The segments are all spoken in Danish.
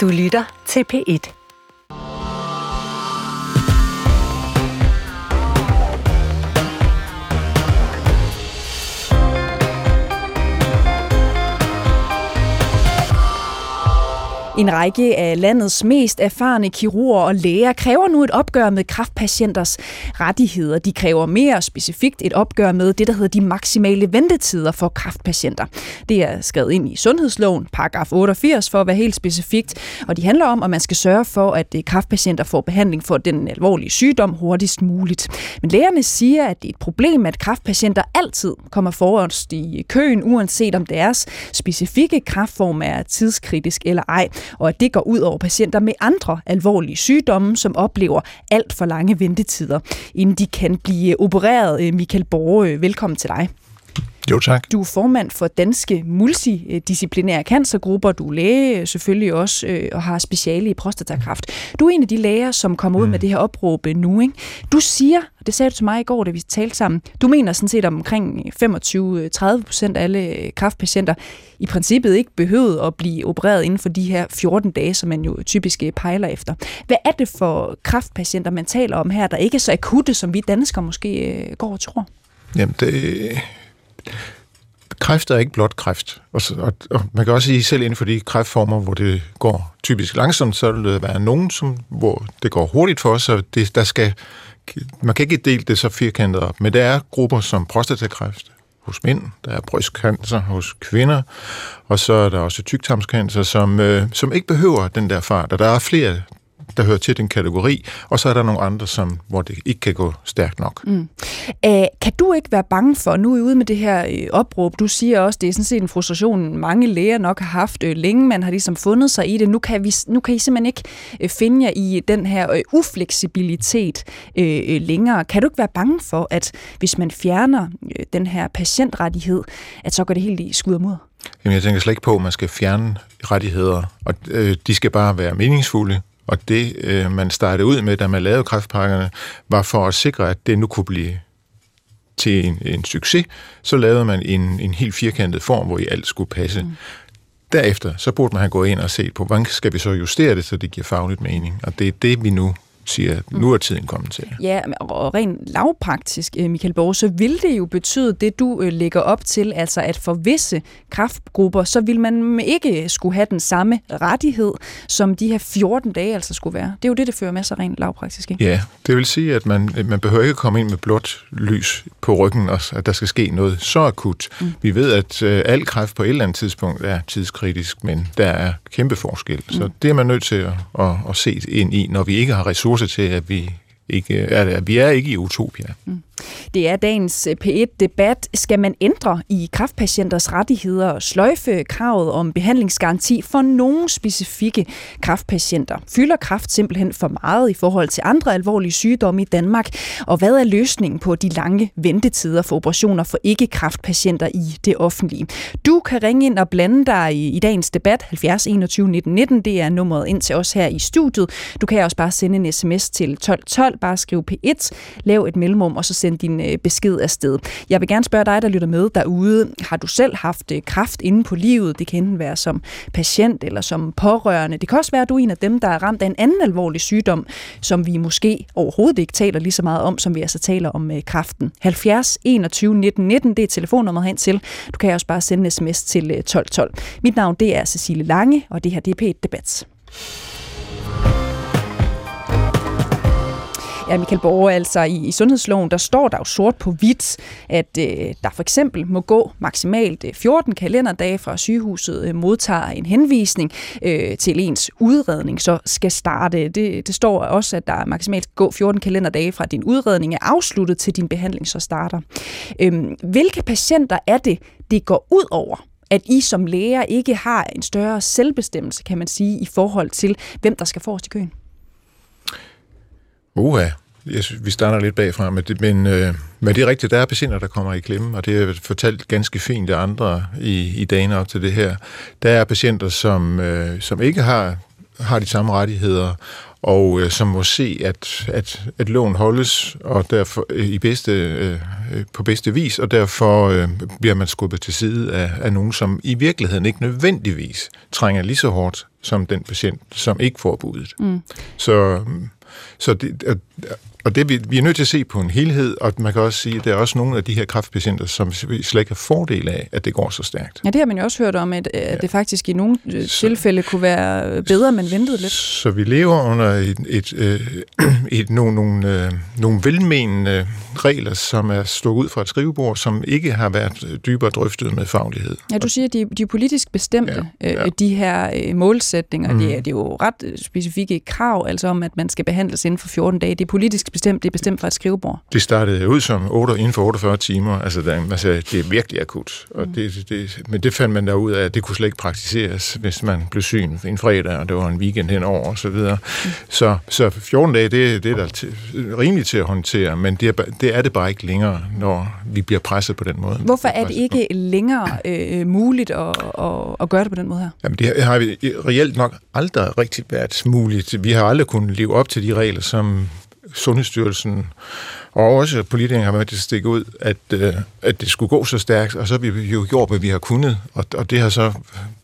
Du lytter til P1. En række af landets mest erfarne kirurger og læger kræver nu et opgør med kraftpatienters rettigheder. De kræver mere specifikt et opgør med det, der hedder de maksimale ventetider for kraftpatienter. Det er skrevet ind i sundhedsloven, paragraf 88 for at være helt specifikt, og de handler om, at man skal sørge for, at øh, kraftpatienter får behandling for den alvorlige sygdom hurtigst muligt. Men lægerne siger, at det er et problem, at kraftpatienter altid kommer forrest i køen, uanset om deres specifikke kraftform er tidskritisk eller ej og at det går ud over patienter med andre alvorlige sygdomme, som oplever alt for lange ventetider, inden de kan blive opereret. Øh, Michael Borge, øh, velkommen til dig. Jo, tak. Du er formand for Danske Multidisciplinære Cancergrupper. Du er læge selvfølgelig også øh, og har speciale i prostatakræft. Du er en af de læger, som kommer ud mm. med det her opråb nu. Ikke? Du siger, og det sagde du til mig i går, da vi talte sammen, du mener sådan set, at omkring 25-30 procent af alle kræftpatienter i princippet ikke behøvede at blive opereret inden for de her 14 dage, som man jo typisk øh, pejler efter. Hvad er det for kræftpatienter, man taler om her, der ikke er så akutte, som vi danskere måske øh, går og tror? Jamen, det, kræft er ikke blot kræft. Og, og, og man kan også sige, selv inden for de kræftformer, hvor det går typisk langsomt, så vil der være nogen, som, hvor det går hurtigt for os, så det, der skal, man kan ikke dele det så firkantet op. Men der er grupper som prostatakræft hos mænd, der er brystcancer hos kvinder, og så er der også tygtarmscancer, som, øh, som ikke behøver den der fart. Og der er flere der hører til den kategori, og så er der nogle andre, som, hvor det ikke kan gå stærkt nok. Mm. Æh, kan du ikke være bange for, nu er I ude med det her øh, opråb, du siger også, det er sådan set en frustration, mange læger nok har haft øh, længe, man har ligesom fundet sig i det, nu kan, vi, nu kan I simpelthen ikke øh, finde jer i den her øh, ufleksibilitet øh, øh, længere. Kan du ikke være bange for, at hvis man fjerner øh, den her patientrettighed, at så går det helt i skud og mod? Jamen, jeg tænker slet ikke på, at man skal fjerne rettigheder, og øh, de skal bare være meningsfulde. Og det, øh, man startede ud med, da man lavede kræftpakkerne, var for at sikre, at det nu kunne blive til en, en succes. Så lavede man en, en helt firkantet form, hvor i alt skulle passe. Mm. Derefter, så burde man have gået ind og set på, hvordan skal vi så justere det, så det giver fagligt mening. Og det er det, vi nu siger, at nu er tiden kommet til. Ja, og rent lavpraktisk, øh, Michael Borg, så vil det jo betyde det, du øh, lægger op til, altså at for visse kraftgrupper, så vil man ikke skulle have den samme rettighed, som de her 14 dage altså skulle være. Det er jo det, det fører med sig rent lavpraktisk. Ikke? Ja, det vil sige, at man, man behøver ikke komme ind med blåt lys på ryggen, og at der skal ske noget så akut. Mm. Vi ved, at øh, al kræft på et eller andet tidspunkt er tidskritisk, men der er kæmpe forskel. Mm. Så det er man nødt til at, at, at se ind i, når vi ikke har ressourcer til, at vi ikke, at vi er ikke i utopia. Mm. Det er dagens øh, P1-debat. Skal man ændre i kraftpatienters rettigheder og sløjfe kravet om behandlingsgaranti for nogle specifikke kraftpatienter? Fylder kraft simpelthen for meget i forhold til andre alvorlige sygdomme i Danmark? Og hvad er løsningen på de lange ventetider for operationer for ikke-kraftpatienter i det offentlige? Du kan ringe ind og blande dig i, i dagens debat 70 21 19 19. Det er nummeret ind til os her i studiet. Du kan også bare sende en sms til 1212, bare skriv P1, lav et mellemrum, og så send din øh, besked afsted. Jeg vil gerne spørge dig, der lytter med derude. Har du selv haft øh, kraft inde på livet? Det kan enten være som patient eller som pårørende. Det kan også være, at du er en af dem, der er ramt af en anden alvorlig sygdom, som vi måske overhovedet ikke taler lige så meget om, som vi altså taler om øh, kraften. 70 21 19 19, det er telefonnummeret hen til. Du kan også bare sende en sms til øh, 1212. Mit navn det er Cecilie Lange, og det her det er P1 Debat. Ja, Michael Borge, altså i, i sundhedsloven, der står der jo sort på hvidt, at øh, der for eksempel må gå maksimalt øh, 14 kalenderdage fra sygehuset øh, modtager en henvisning øh, til ens udredning, så skal starte. Det, det står også, at der maksimalt gå 14 kalenderdage fra din udredning er afsluttet til din behandling så starter. Øh, hvilke patienter er det, det går ud over? at I som læger ikke har en større selvbestemmelse, kan man sige, i forhold til, hvem der skal forrest i køen? Uha, jeg synes, vi starter lidt bagfra, men det, men, øh, men det er rigtigt, der er patienter, der kommer i klemme, og det er fortalt ganske fint af andre i, i dagene op til det her. Der er patienter, som, øh, som ikke har, har de samme rettigheder, og øh, som må se, at, at, at loven holdes og derfor øh, i bedste, øh, på bedste vis, og derfor øh, bliver man skubbet til side af, af nogen, som i virkeligheden ikke nødvendigvis trænger lige så hårdt som den patient, som ikke får budet. Mm. Så, så det, og det, vi, vi er nødt til at se på en helhed, og man kan også sige, at der er også nogle af de her kræftpatienter, som slet ikke har fordel af, at det går så stærkt. Ja, det har man jo også hørt om, at, at ja. det faktisk i nogle øh, så, tilfælde kunne være bedre, men ventet lidt. Så vi lever under et, et, et, et, nogle, nogle, øh, nogle velmenende regler, som er stået ud fra et skrivebord, som ikke har været dybere drøftet med faglighed. Ja, du siger, at de, de er politisk bestemte, ja, ja. de her målsætninger. Mm. Det, er, det er jo ret specifikke krav, altså om, at man skal behandles inden for 14 dage. Det er politisk bestemt, det er bestemt fra et skrivebord? Det startede ud som 8, inden for 48 timer. Altså, der, man sagde, det er virkelig akut. Og mm. det, det, men det fandt man der ud af, at det kunne slet ikke praktiseres, hvis man blev syg en fredag, og det var en weekend henover og så videre. Mm. Så, så 14 dage, det, det er der til, rimeligt til at håndtere, men det er, det er det bare ikke længere, når vi bliver presset på den måde. Hvorfor er det ikke længere øh, muligt at, at, at gøre det på den måde her? Jamen, det har vi reelt nok aldrig rigtig været muligt. Vi har aldrig kunnet leve op til de regler, som Sundhedsstyrelsen og også politikerne har været til at stikke ud, at, øh, at det skulle gå så stærkt, og så har vi jo gjort, hvad vi har kunnet, og, og det har så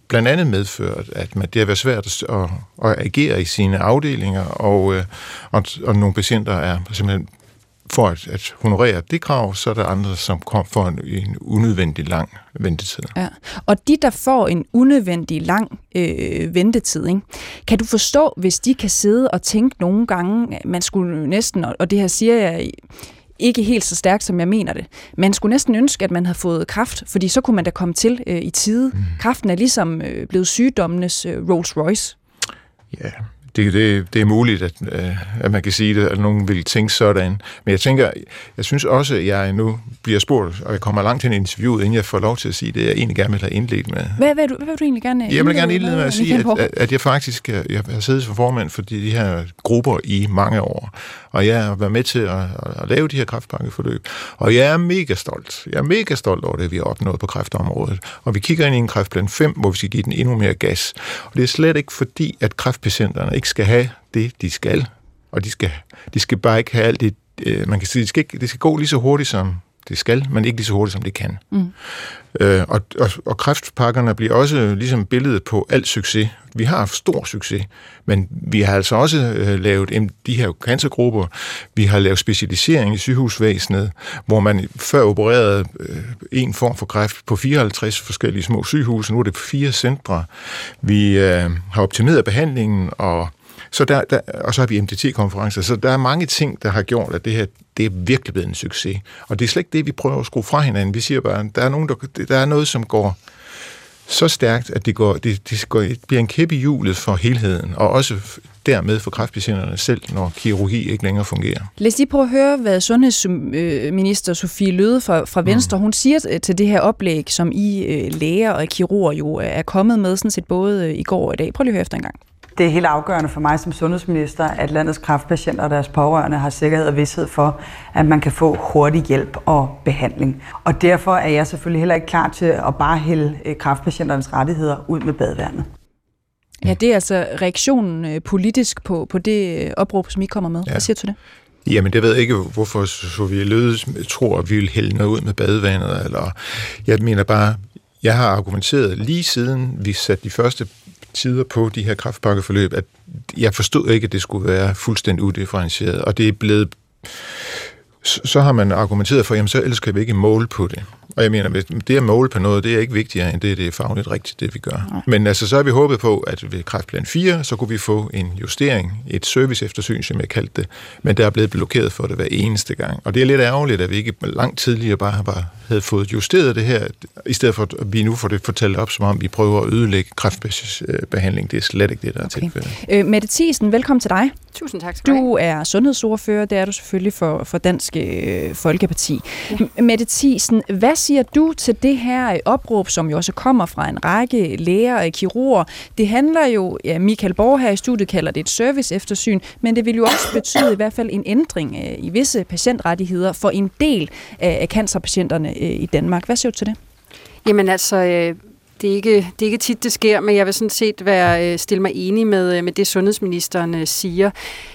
blandt andet medført, at man, det har været svært at, at, at agere i sine afdelinger, og, øh, og, og nogle patienter er simpelthen for at, at honorere det krav, så er der andre, som kom for en, en unødvendig lang ventetid. Ja. Og de, der får en unødvendig lang øh, ventetid, ikke? kan du forstå, hvis de kan sidde og tænke nogle gange, man skulle næsten, og det her siger jeg ikke helt så stærkt, som jeg mener det. Man skulle næsten ønske, at man havde fået kraft, fordi så kunne man da komme til øh, i tide. Mm. Kraften er ligesom øh, blevet sygdommenes øh, Rolls Royce. Ja, det, det, det er muligt, at, øh, at man kan sige det, at nogen vil tænke sådan. Men jeg tænker, jeg synes også, at jeg nu bliver spurgt, og jeg kommer langt til en interview, inden jeg får lov til at sige det, jeg egentlig gerne vil have indledt med. Hvad, hvad, hvad vil du egentlig gerne Jeg vil gerne indlede med at sige, at, at, jeg faktisk øh, jeg har siddet som formand for de, de her grupper i mange år, og jeg har været med til at, at lave de her kræftpakkeforløb, og jeg er mega stolt. Jeg er mega stolt over det, vi har opnået på kræftområdet. Og vi kigger ind i en kræftplan 5, hvor vi skal give den endnu mere gas. Og det er slet ikke fordi, at kræftpatienterne ikke skal have det, de skal. Og de skal, de skal bare ikke have alt det, øh, man kan sige, det skal, ikke, det skal gå lige så hurtigt, som det skal, men ikke lige så hurtigt, som det kan. Mm. Øh, og, og, og kræftpakkerne bliver også ligesom billedet på al succes. Vi har haft stor succes, men vi har altså også øh, lavet de her cancergrupper. Vi har lavet specialisering i sygehusvæsenet, hvor man før opererede øh, en form for kræft på 54 forskellige små sygehuse. Nu er det fire centre. Vi øh, har optimeret behandlingen og så der, der, og så har vi MDT-konferencer. Så der er mange ting, der har gjort, at det her det er virkelig blevet en succes. Og det er slet ikke det, vi prøver at skrue fra hinanden. Vi siger bare, at der er, nogen, der, der er noget, som går så stærkt, at det, går, det, det, går, det bliver en kæppe i hjulet for helheden, og også dermed for kræftpatienterne selv, når kirurgi ikke længere fungerer. Lad os lige prøve at høre, hvad sundhedsminister Sofie Løde fra, fra Venstre, mm. hun siger til det her oplæg, som I øh, læger og kirurger jo er kommet med, sådan set både i går og i dag. Prøv lige at høre efter en gang. Det er helt afgørende for mig som sundhedsminister, at landets kræftpatienter og deres pårørende har sikkerhed og vidshed for, at man kan få hurtig hjælp og behandling. Og derfor er jeg selvfølgelig heller ikke klar til at bare hælde øh, kræftpatienternes rettigheder ud med badevandet. Ja, det er altså reaktionen øh, politisk på, på det øh, opråb, som I kommer med. Ja. Hvad siger du til det? Jamen, det ved jeg ikke, hvorfor Sofie Løde tror, at vi vil hælde noget ud med badevandet. Eller, jeg mener bare, jeg har argumenteret lige siden vi satte de første tider på de her kraftpakkeforløb, at jeg forstod ikke, at det skulle være fuldstændig udifferentieret, og det er blevet så har man argumenteret for, jamen så ellers kan vi ikke måle på det. Og jeg mener, det at måle på noget, det er ikke vigtigere, end det, det er fagligt rigtigt, det vi gør. Nej. Men altså, så har vi håbet på, at ved kræftplan 4, så kunne vi få en justering, et service eftersyn, som jeg kaldte det, men der er blevet blokeret for det hver eneste gang. Og det er lidt ærgerligt, at vi ikke langt tidligere bare, bare havde fået justeret det her, i stedet for at vi nu får det fortalt op, som om vi prøver at ødelægge kræftbehandling. Det er slet ikke det, der er okay. tilfældet. Øh, Mette Thiesen, velkommen til dig. Tusind tak skal du er sundhedsordfører, det er du selvfølgelig for, for Dansk Socialistiske øh, Folkeparti. Ja. Mette Thiesen, hvad siger du til det her øh, opråb, som jo også kommer fra en række læger og kirurger? Det handler jo, ja, Michael Borg her i studiet kalder det et service eftersyn, men det vil jo også betyde i hvert fald en ændring øh, i visse patientrettigheder for en del af, af cancerpatienterne øh, i Danmark. Hvad siger du til det? Jamen altså, øh det er, ikke, det er ikke tit, det sker, men jeg vil sådan set være, øh, stille mig enig med, øh, med det, sundhedsministeren øh, siger.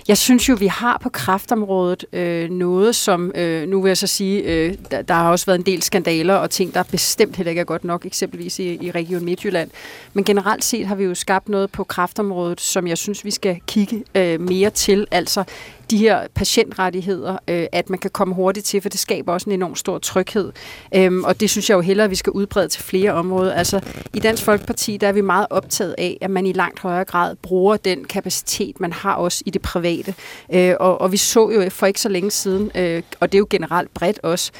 Jeg synes jo, vi har på kraftområdet øh, noget, som, øh, nu vil jeg så sige, øh, der, der har også været en del skandaler og ting, der bestemt heller ikke er godt nok, eksempelvis i, i Region Midtjylland. Men generelt set har vi jo skabt noget på kraftområdet, som jeg synes, vi skal kigge øh, mere til. Altså de her patientrettigheder, øh, at man kan komme hurtigt til, for det skaber også en enorm stor tryghed. Øhm, og det synes jeg jo hellere, at vi skal udbrede til flere områder. Altså i Dansk Folkeparti, der er vi meget optaget af, at man i langt højere grad bruger den kapacitet, man har også i det private. Øh, og, og vi så jo for ikke så længe siden, øh, og det er jo generelt bredt også,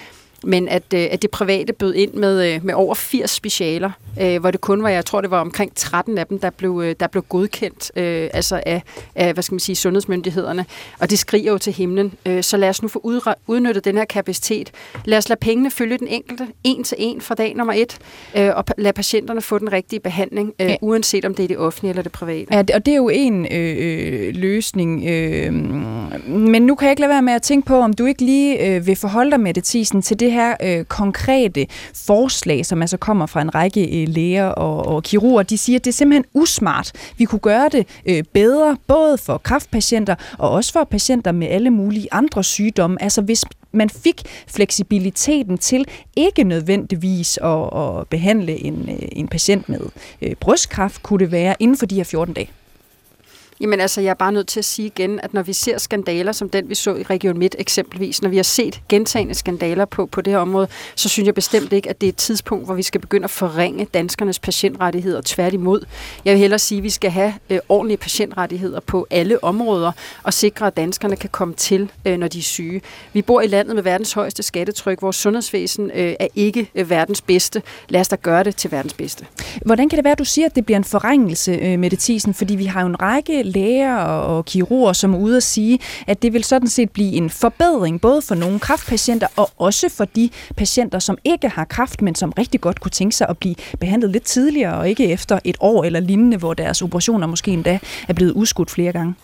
men at, øh, at det private bød ind med, øh, med over 80 specialer, øh, hvor det kun var, jeg tror det var omkring 13 af dem, der blev, øh, der blev godkendt øh, altså af, af, hvad skal man sige, sundhedsmyndighederne. Og det skriger jo til himlen. Øh, så lad os nu få udnyttet den her kapacitet. Lad os lade pengene følge den enkelte, en til en fra dag nummer et, øh, og lad patienterne få den rigtige behandling, øh, ja. uanset om det er det offentlige eller det private. Ja, og det er jo en øh, øh, løsning. Øh, men nu kan jeg ikke lade være med at tænke på, om du ikke lige øh, vil forholde dig med det, Tisen, til det det her øh, konkrete forslag, som altså kommer fra en række øh, læger og, og kirurger, de siger, at det er simpelthen usmart. Vi kunne gøre det øh, bedre, både for kræftpatienter og også for patienter med alle mulige andre sygdomme. Altså hvis man fik fleksibiliteten til ikke nødvendigvis at, at behandle en, øh, en patient med øh, brystkræft, kunne det være inden for de her 14 dage. Jamen altså, jeg er bare nødt til at sige igen, at når vi ser skandaler som den, vi så i Region Midt eksempelvis, når vi har set gentagende skandaler på, på det her område, så synes jeg bestemt ikke, at det er et tidspunkt, hvor vi skal begynde at forringe danskernes patientrettigheder. Tværtimod. Jeg vil hellere sige, at vi skal have øh, ordentlige patientrettigheder på alle områder og sikre, at danskerne kan komme til, øh, når de er syge. Vi bor i landet med verdens højeste skattetryk. Vores sundhedsvæsen øh, er ikke øh, verdens bedste. Lad os da gøre det til verdens bedste. Hvordan kan det være, at du siger, at det bliver en forringelse, øh, Mette Fordi vi har jo en række læger og kirurger, som er ude at sige, at det vil sådan set blive en forbedring, både for nogle kræftpatienter og også for de patienter, som ikke har kræft, men som rigtig godt kunne tænke sig at blive behandlet lidt tidligere, og ikke efter et år eller lignende, hvor deres operationer måske endda er blevet udskudt flere gange.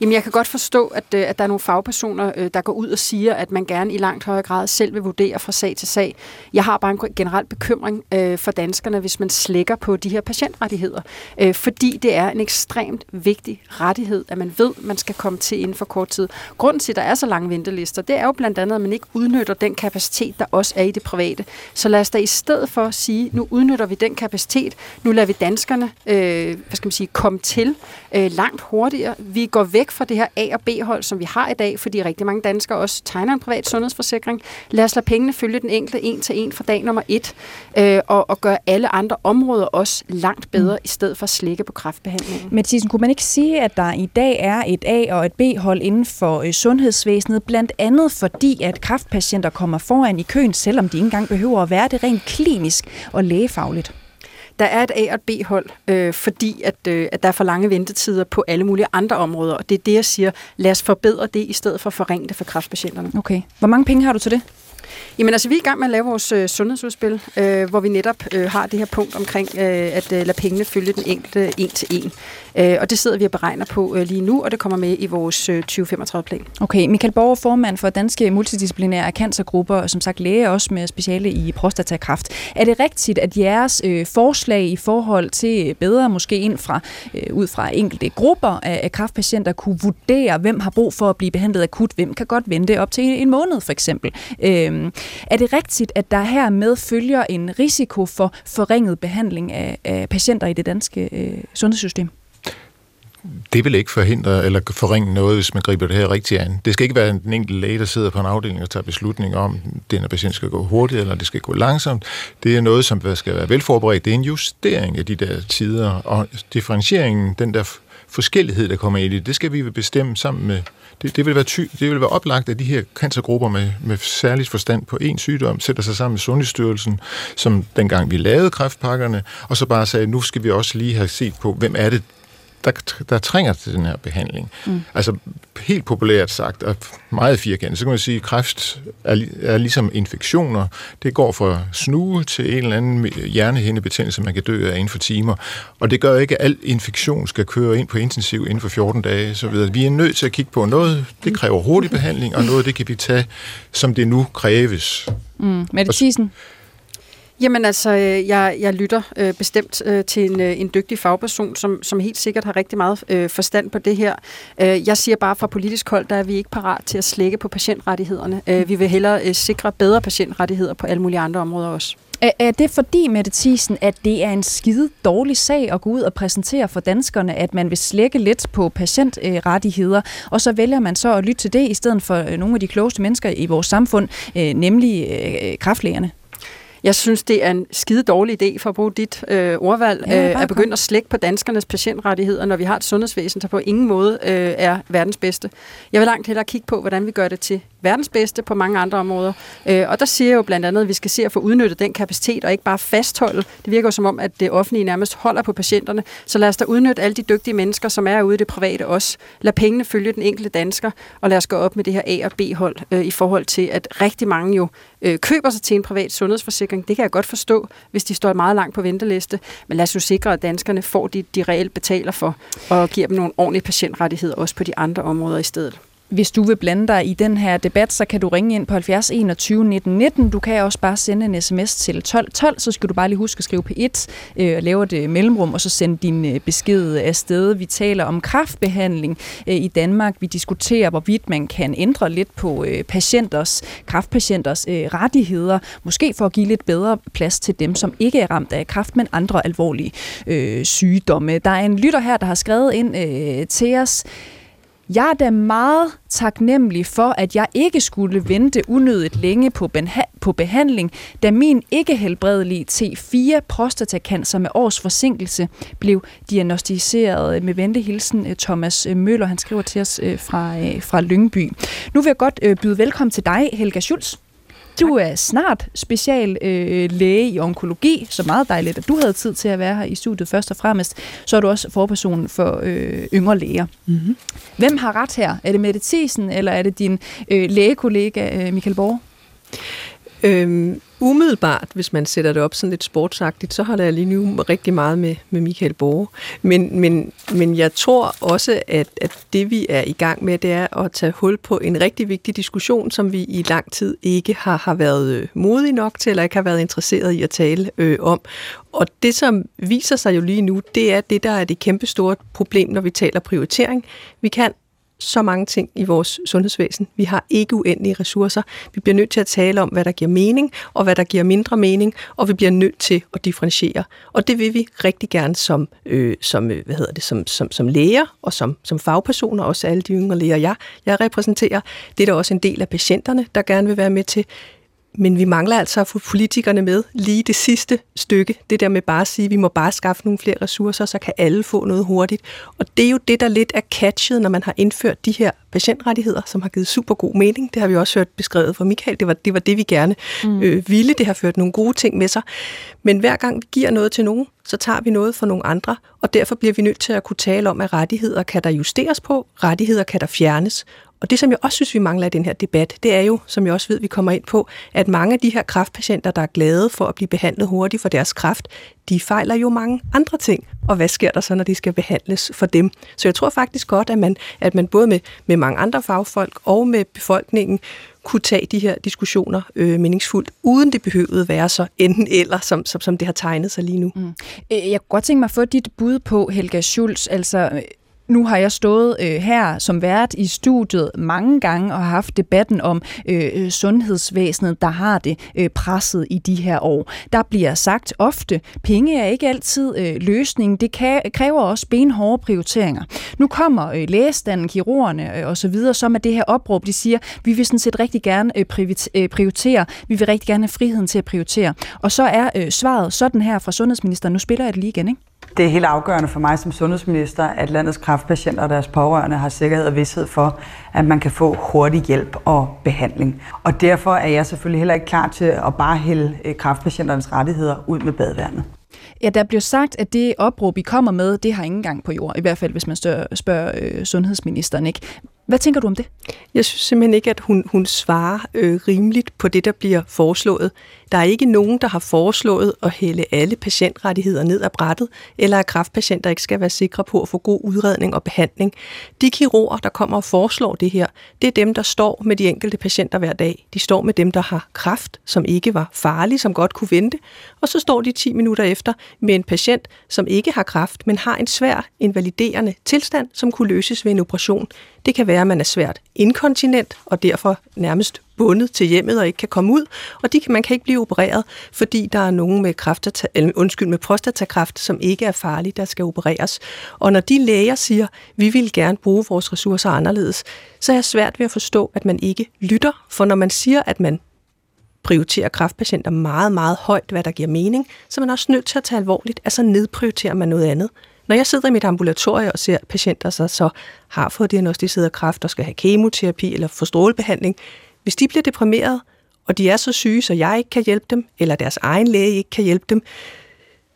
Jamen, jeg kan godt forstå, at, øh, at der er nogle fagpersoner, øh, der går ud og siger, at man gerne i langt højere grad selv vil vurdere fra sag til sag. Jeg har bare en generel bekymring øh, for danskerne, hvis man slækker på de her patientrettigheder, øh, fordi det er en ekstremt vigtig rettighed, at man ved, man skal komme til inden for kort tid. Grunden til, at der er så lange ventelister, det er jo blandt andet, at man ikke udnytter den kapacitet, der også er i det private. Så lad os da i stedet for sige, nu udnytter vi den kapacitet, nu lader vi danskerne øh, hvad skal man sige, komme til øh, langt hurtigere. Vi går væk fra det her A- og B-hold, som vi har i dag, fordi rigtig mange danskere også tegner en privat sundhedsforsikring. Lad os lade pengene følge den enkelte en til en fra dag nummer et, øh, og, og gøre alle andre områder også langt bedre, mm. i stedet for at slikke på kræftbehandlingen. Men Thyssen, kunne man ikke sige, at der i dag er et A- og et B-hold inden for øh, sundhedsvæsenet, blandt andet fordi, at kræftpatienter kommer foran i køen, selvom de ikke engang behøver at være det rent klinisk og lægefagligt? Der er et A- og et B-hold, øh, fordi at, øh, at der er for lange ventetider på alle mulige andre områder, og det er det, jeg siger, lad os forbedre det, i stedet for at forringe det for kræftpatienterne. Okay. Hvor mange penge har du til det? Jamen altså, vi er i gang med at lave vores øh, sundhedsudspil, øh, hvor vi netop øh, har det her punkt omkring øh, at øh, lade pengene følge den enkelte en til en. Øh, og det sidder vi og beregner på øh, lige nu, og det kommer med i vores øh, 2035-plan. Okay, Michael Borger, formand for Danske Multidisciplinære Cancergrupper, og som sagt læge også med speciale i prostatakræft. Er det rigtigt, at jeres øh, forslag i forhold til bedre måske ind fra, øh, ud fra enkelte grupper af, af kræftpatienter kunne vurdere, hvem har brug for at blive behandlet akut, hvem kan godt vente op til en måned for eksempel? Øh, er det rigtigt, at der her med følger en risiko for forringet behandling af, af patienter i det danske øh, sundhedssystem? det vil ikke forhindre eller forringe noget, hvis man griber det her rigtigt an. Det skal ikke være den enkelte læge, der sidder på en afdeling og tager beslutning om, at den patient skal gå hurtigt, eller det skal gå langsomt. Det er noget, som skal være velforberedt. Det er en justering af de der tider, og differentieringen, den der forskellighed, der kommer ind i det, det skal vi bestemme sammen med det, det, vil være ty, det vil være oplagt, at de her cancergrupper med, med særligt forstand på en sygdom sætter sig sammen med Sundhedsstyrelsen, som dengang vi lavede kræftpakkerne, og så bare sagde, nu skal vi også lige have set på, hvem er det, der, der trænger til den her behandling. Mm. Altså helt populært sagt, og meget firkantet, så kan man sige, at kræft er, er ligesom infektioner. Det går fra snue til en eller anden hjernehindebetændelse, man kan dø af inden for timer. Og det gør ikke, at al infektion skal køre ind på intensiv inden for 14 dage. Så videre. Vi er nødt til at kigge på noget, det kræver hurtig behandling, og noget, det kan vi tage, som det nu kræves. Mm. Mette Thiesen? Jamen altså, øh, jeg, jeg lytter øh, bestemt øh, til en, øh, en dygtig fagperson, som, som helt sikkert har rigtig meget øh, forstand på det her. Øh, jeg siger bare fra politisk hold, der er vi ikke parat til at slække på patientrettighederne. Øh, vi vil hellere øh, sikre bedre patientrettigheder på alle mulige andre områder også. Er, det fordi, Mette Thiesen, at det er en skide dårlig sag at gå ud og præsentere for danskerne, at man vil slække lidt på patientrettigheder, og så vælger man så at lytte til det, i stedet for øh, nogle af de klogeste mennesker i vores samfund, øh, nemlig kraftlægerne? Jeg synes, det er en skide dårlig idé, for at bruge dit øh, ordvalg, ja, øh, at begynde at slække på danskernes patientrettigheder, når vi har et sundhedsvæsen, der på ingen måde øh, er verdens bedste. Jeg vil langt hellere kigge på, hvordan vi gør det til verdens bedste på mange andre områder. Øh, og der siger jeg jo blandt andet, at vi skal se at få udnyttet den kapacitet, og ikke bare fastholde. Det virker jo som om, at det offentlige nærmest holder på patienterne. Så lad os da udnytte alle de dygtige mennesker, som er ude i det private også. Lad pengene følge den enkelte dansker, og lad os gå op med det her A- og B-hold øh, i forhold til, at rigtig mange jo øh, køber sig til en privat sundhedsforsikring. Det kan jeg godt forstå, hvis de står meget langt på venteliste. Men lad os jo sikre, at danskerne får det, de reelt betaler for, og giver dem nogle ordentlige patientrettigheder også på de andre områder i stedet. Hvis du vil blande dig i den her debat, så kan du ringe ind på 70 21 19 19. Du kan også bare sende en sms til 12 12, så skal du bare lige huske at skrive på 1 øh, og lave et øh, mellemrum, og så sende din øh, besked afsted. Vi taler om kraftbehandling øh, i Danmark. Vi diskuterer, hvorvidt man kan ændre lidt på øh, patienters, kraftpatienters øh, rettigheder, måske for at give lidt bedre plads til dem, som ikke er ramt af kraft, men andre alvorlige øh, sygdomme. Der er en lytter her, der har skrevet ind øh, til os, jeg er da meget taknemmelig for, at jeg ikke skulle vente unødigt længe på, på behandling, da min ikke helbredelige T4 prostatacancer med års forsinkelse blev diagnostiseret med venlig hilsen øh, Thomas øh, Møller. Han skriver til os øh, fra, fra Lyngby. Nu vil jeg godt byde velkommen til dig, Helga Schulz. Du er snart special øh, læge i onkologi, så meget dejligt, at du havde tid til at være her i studiet først og fremmest. Så er du også forperson for øh, yngre læger. Mm-hmm. Hvem har ret her? Er det Mette Thiesen, eller er det din øh, lægekollega øh, Michael Borg? Øhm, umiddelbart, hvis man sætter det op sådan lidt sportsagtigt, så har jeg lige nu rigtig meget med, med Michael Borge. Men, men, men jeg tror også, at, at det vi er i gang med, det er at tage hul på en rigtig vigtig diskussion, som vi i lang tid ikke har, har været øh, modige nok til, eller ikke har været interesseret i at tale øh, om. Og det, som viser sig jo lige nu, det er det, der er det kæmpe store problem, når vi taler prioritering. Vi kan så mange ting i vores sundhedsvæsen. Vi har ikke uendelige ressourcer. Vi bliver nødt til at tale om, hvad der giver mening, og hvad der giver mindre mening, og vi bliver nødt til at differentiere. Og det vil vi rigtig gerne som, øh, som, øh, hvad hedder det, som, som, som læger og som, som fagpersoner, også alle de yngre læger, jeg, jeg repræsenterer. Det er der også en del af patienterne, der gerne vil være med til. Men vi mangler altså at få politikerne med lige det sidste stykke. Det der med bare at sige, at vi må bare skaffe nogle flere ressourcer, så kan alle få noget hurtigt. Og det er jo det, der lidt er catchet, når man har indført de her patientrettigheder, som har givet super god mening. Det har vi også hørt beskrevet fra Michael. Det var det, var det vi gerne mm. øh, ville. Det har ført nogle gode ting med sig. Men hver gang vi giver noget til nogen, så tager vi noget for nogle andre, og derfor bliver vi nødt til at kunne tale om, at rettigheder kan der justeres på, rettigheder kan der fjernes, og det, som jeg også synes, vi mangler i den her debat, det er jo, som jeg også ved, vi kommer ind på, at mange af de her kraftpatienter, der er glade for at blive behandlet hurtigt for deres kræft, de fejler jo mange andre ting. Og hvad sker der så, når de skal behandles for dem? Så jeg tror faktisk godt, at man, at man både med, med mange andre fagfolk og med befolkningen kunne tage de her diskussioner øh, meningsfuldt, uden det behøvede være så enten eller, som, som, som det har tegnet sig lige nu. Mm. Øh, jeg kunne godt tænke mig at få dit bud på, Helga Schulz, altså nu har jeg stået øh, her som vært i studiet mange gange og har haft debatten om øh, øh, sundhedsvæsenet, der har det øh, presset i de her år. Der bliver sagt ofte, penge er ikke altid øh, løsningen. Det kan, kræver også benhårde prioriteringer. Nu kommer øh, lægestanden, kirurgerne øh, osv., som er det her opråb, de siger, vi vil sådan set rigtig gerne øh, øh, prioritere, vi vil rigtig gerne have friheden til at prioritere. Og så er øh, svaret sådan her fra sundhedsministeren, nu spiller jeg det lige igen, ikke? Det er helt afgørende for mig som sundhedsminister, at landets kræftpatienter og deres pårørende har sikkerhed og vidshed for, at man kan få hurtig hjælp og behandling. Og derfor er jeg selvfølgelig heller ikke klar til at bare hælde øh, kræftpatienternes rettigheder ud med badevandet. Ja, der bliver sagt, at det opråb, I kommer med, det har ingen gang på jord. I hvert fald, hvis man spørger, spørger øh, sundhedsministeren. Ikke? Hvad tænker du om det? Jeg synes simpelthen ikke, at hun, hun svarer øh, rimeligt på det, der bliver foreslået. Der er ikke nogen, der har foreslået at hælde alle patientrettigheder ned ad brættet, eller at kraftpatienter ikke skal være sikre på at få god udredning og behandling. De kirurger, der kommer og foreslår det her, det er dem, der står med de enkelte patienter hver dag. De står med dem, der har kraft, som ikke var farlig, som godt kunne vente, og så står de 10 minutter efter med en patient, som ikke har kraft, men har en svær invaliderende tilstand, som kunne løses ved en operation. Det kan være, at man er svært inkontinent og derfor nærmest bundet til hjemmet og ikke kan komme ud, og de kan, man kan ikke blive opereret, fordi der er nogen med, kræftata, eller, undskyld, med prostatakræft, som ikke er farlige, der skal opereres. Og når de læger siger, vi vil gerne bruge vores ressourcer anderledes, så er jeg svært ved at forstå, at man ikke lytter, for når man siger, at man prioriterer kræftpatienter meget, meget højt, hvad der giver mening, så er man også nødt til at tage alvorligt, altså nedprioriterer man noget andet. Når jeg sidder i mit ambulatorie og ser patienter, der så har fået diagnostiseret kræft og skal have kemoterapi eller få strålebehandling, hvis de bliver deprimeret, og de er så syge, så jeg ikke kan hjælpe dem, eller deres egen læge ikke kan hjælpe dem,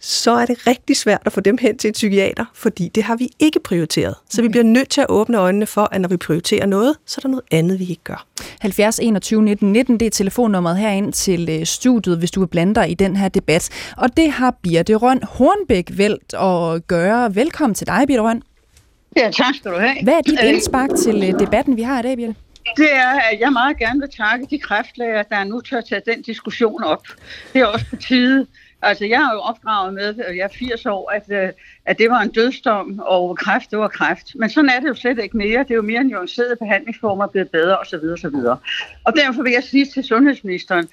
så er det rigtig svært at få dem hen til en psykiater, fordi det har vi ikke prioriteret. Så vi bliver nødt til at åbne øjnene for, at når vi prioriterer noget, så er der noget andet, vi ikke gør. 70 21 19 19, det er telefonnummeret herind til øh, studiet, hvis du vil blande dig i den her debat. Og det har Birte Røn Hornbæk valgt at gøre. Velkommen til dig, Birte Røn. Ja, tak skal du have. Hvad er dit indspark til øh, debatten, vi har i dag, Birte? Det er, at jeg meget gerne vil takke de kræftlæger, der nu tør tage den diskussion op. Det er også på tide. Altså, jeg er jo opdraget med, at jeg er 80 år, at, øh, at det var en dødsdom, og kræft, det var kræft. Men sådan er det jo slet ikke mere. Det er jo mere nuancerede behandlingsformer, blevet bedre osv. osv. Og derfor vil jeg sige til sundhedsministeren,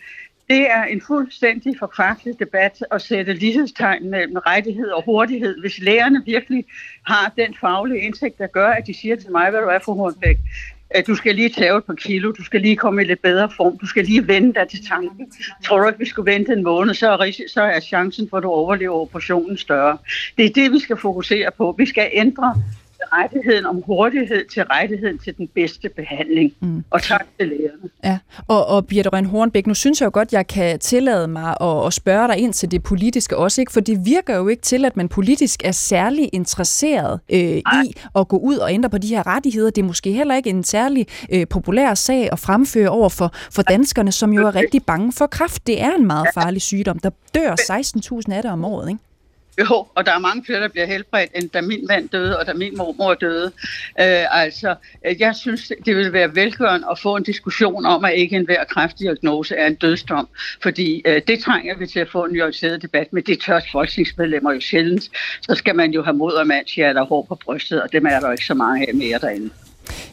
det er en fuldstændig forkvaklet debat at sætte lighedstegn mellem rettighed og hurtighed. Hvis lægerne virkelig har den faglige indsigt, der gør, at de siger til mig, hvad du er for Hornbæk, Øh, du skal lige tage et par kilo, du skal lige komme i lidt bedre form, du skal lige vende dig til tanken. Tror du ikke, vi skulle vente en måned, så er, så er chancen for, at du overlever operationen større. Det er det, vi skal fokusere på. Vi skal ændre rettigheden om hurtighed til rettigheden til den bedste behandling. Mm. Og tak til lægerne. Ja, og, og Birte Røn Hornbæk, nu synes jeg jo godt, jeg kan tillade mig at, at spørge dig ind til det politiske også, ikke? for det virker jo ikke til, at man politisk er særlig interesseret øh, i at gå ud og ændre på de her rettigheder. Det er måske heller ikke en særlig øh, populær sag at fremføre over for, for danskerne, som jo er rigtig bange for kræft. Det er en meget farlig sygdom. Der dør 16.000 af det om året, ikke? Jo, og der er mange flere, der bliver helbredt, end da min mand døde, og da min mormor døde. Øh, altså, øh, jeg synes, det vil være velgørende at få en diskussion om, at ikke enhver kræftdiagnose er en dødsdom. Fordi øh, det trænger vi til at få en nuanceret debat med. Det tør folketingsmedlemmer jo sjældent. Så skal man jo have mod og mandshjerte og hår på brystet, og dem er der jo ikke så mange af mere derinde.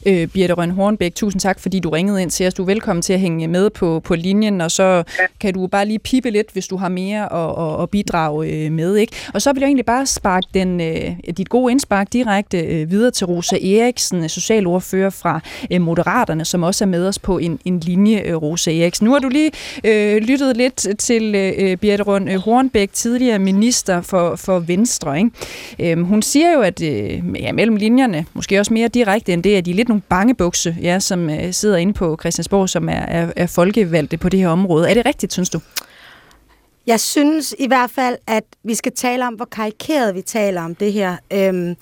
Øh, Birte Røn Hornbæk, tusind tak, fordi du ringede ind til os. Du er velkommen til at hænge med på, på linjen, og så ja. kan du bare lige pipe lidt, hvis du har mere at, at, at bidrage øh, med. Ikke? Og så vil jeg egentlig bare sparke den, øh, dit gode indspark direkte øh, videre til Rosa Eriksen, socialordfører fra øh, Moderaterne, som også er med os på en, en linje, øh, Rosa Eriksen. Nu har du lige øh, lyttet lidt til øh, Birte Røn øh, Hornbæk, tidligere minister for, for Venstre. Ikke? Øh, hun siger jo, at øh, ja, mellem linjerne, måske også mere direkte end det, at de er lidt nogle bangebukse, ja, som øh, sidder inde på Christiansborg, som er, er, er folkevalgte på det her område. Er det rigtigt, synes du? Jeg synes i hvert fald, at vi skal tale om, hvor karikeret vi taler om det her. Øhm,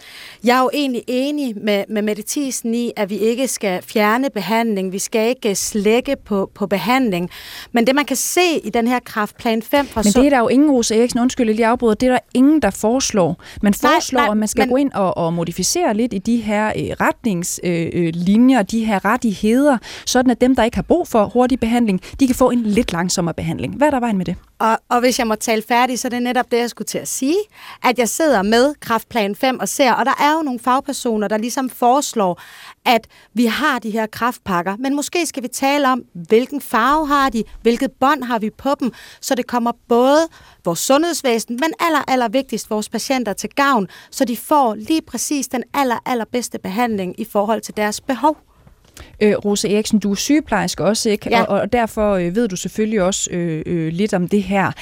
jeg er jo egentlig enig med, med Mette Thiesen i, at vi ikke skal fjerne behandling. Vi skal ikke slække på, på behandling. Men det, man kan se i den her kraftplan 5 fra... Men det er der jo ingen, Rosa Eriksen, undskyld, lige afbryder, det er der ingen, der foreslår. Man foreslår, nej, nej, at man skal men... gå ind og, og modificere lidt i de her øh, retningslinjer, øh, de her rettigheder, sådan at dem, der ikke har brug for hurtig behandling, de kan få en lidt langsommere behandling. Hvad er der vejen med det? Og, og hvis jeg må tale færdig, så er det netop det, jeg skulle til at sige, at jeg sidder med Kraftplan 5 og ser, og der er jo nogle fagpersoner, der ligesom foreslår, at vi har de her kraftpakker, men måske skal vi tale om, hvilken farve har de, hvilket bånd har vi på dem, så det kommer både vores sundhedsvæsen, men aller, aller vigtigst vores patienter til gavn, så de får lige præcis den aller, allerbedste behandling i forhold til deres behov. Øh, Rosa Eriksen, du er sygeplejerske også, ikke? Ja. Og, og derfor øh, ved du selvfølgelig også øh, øh, lidt om det her.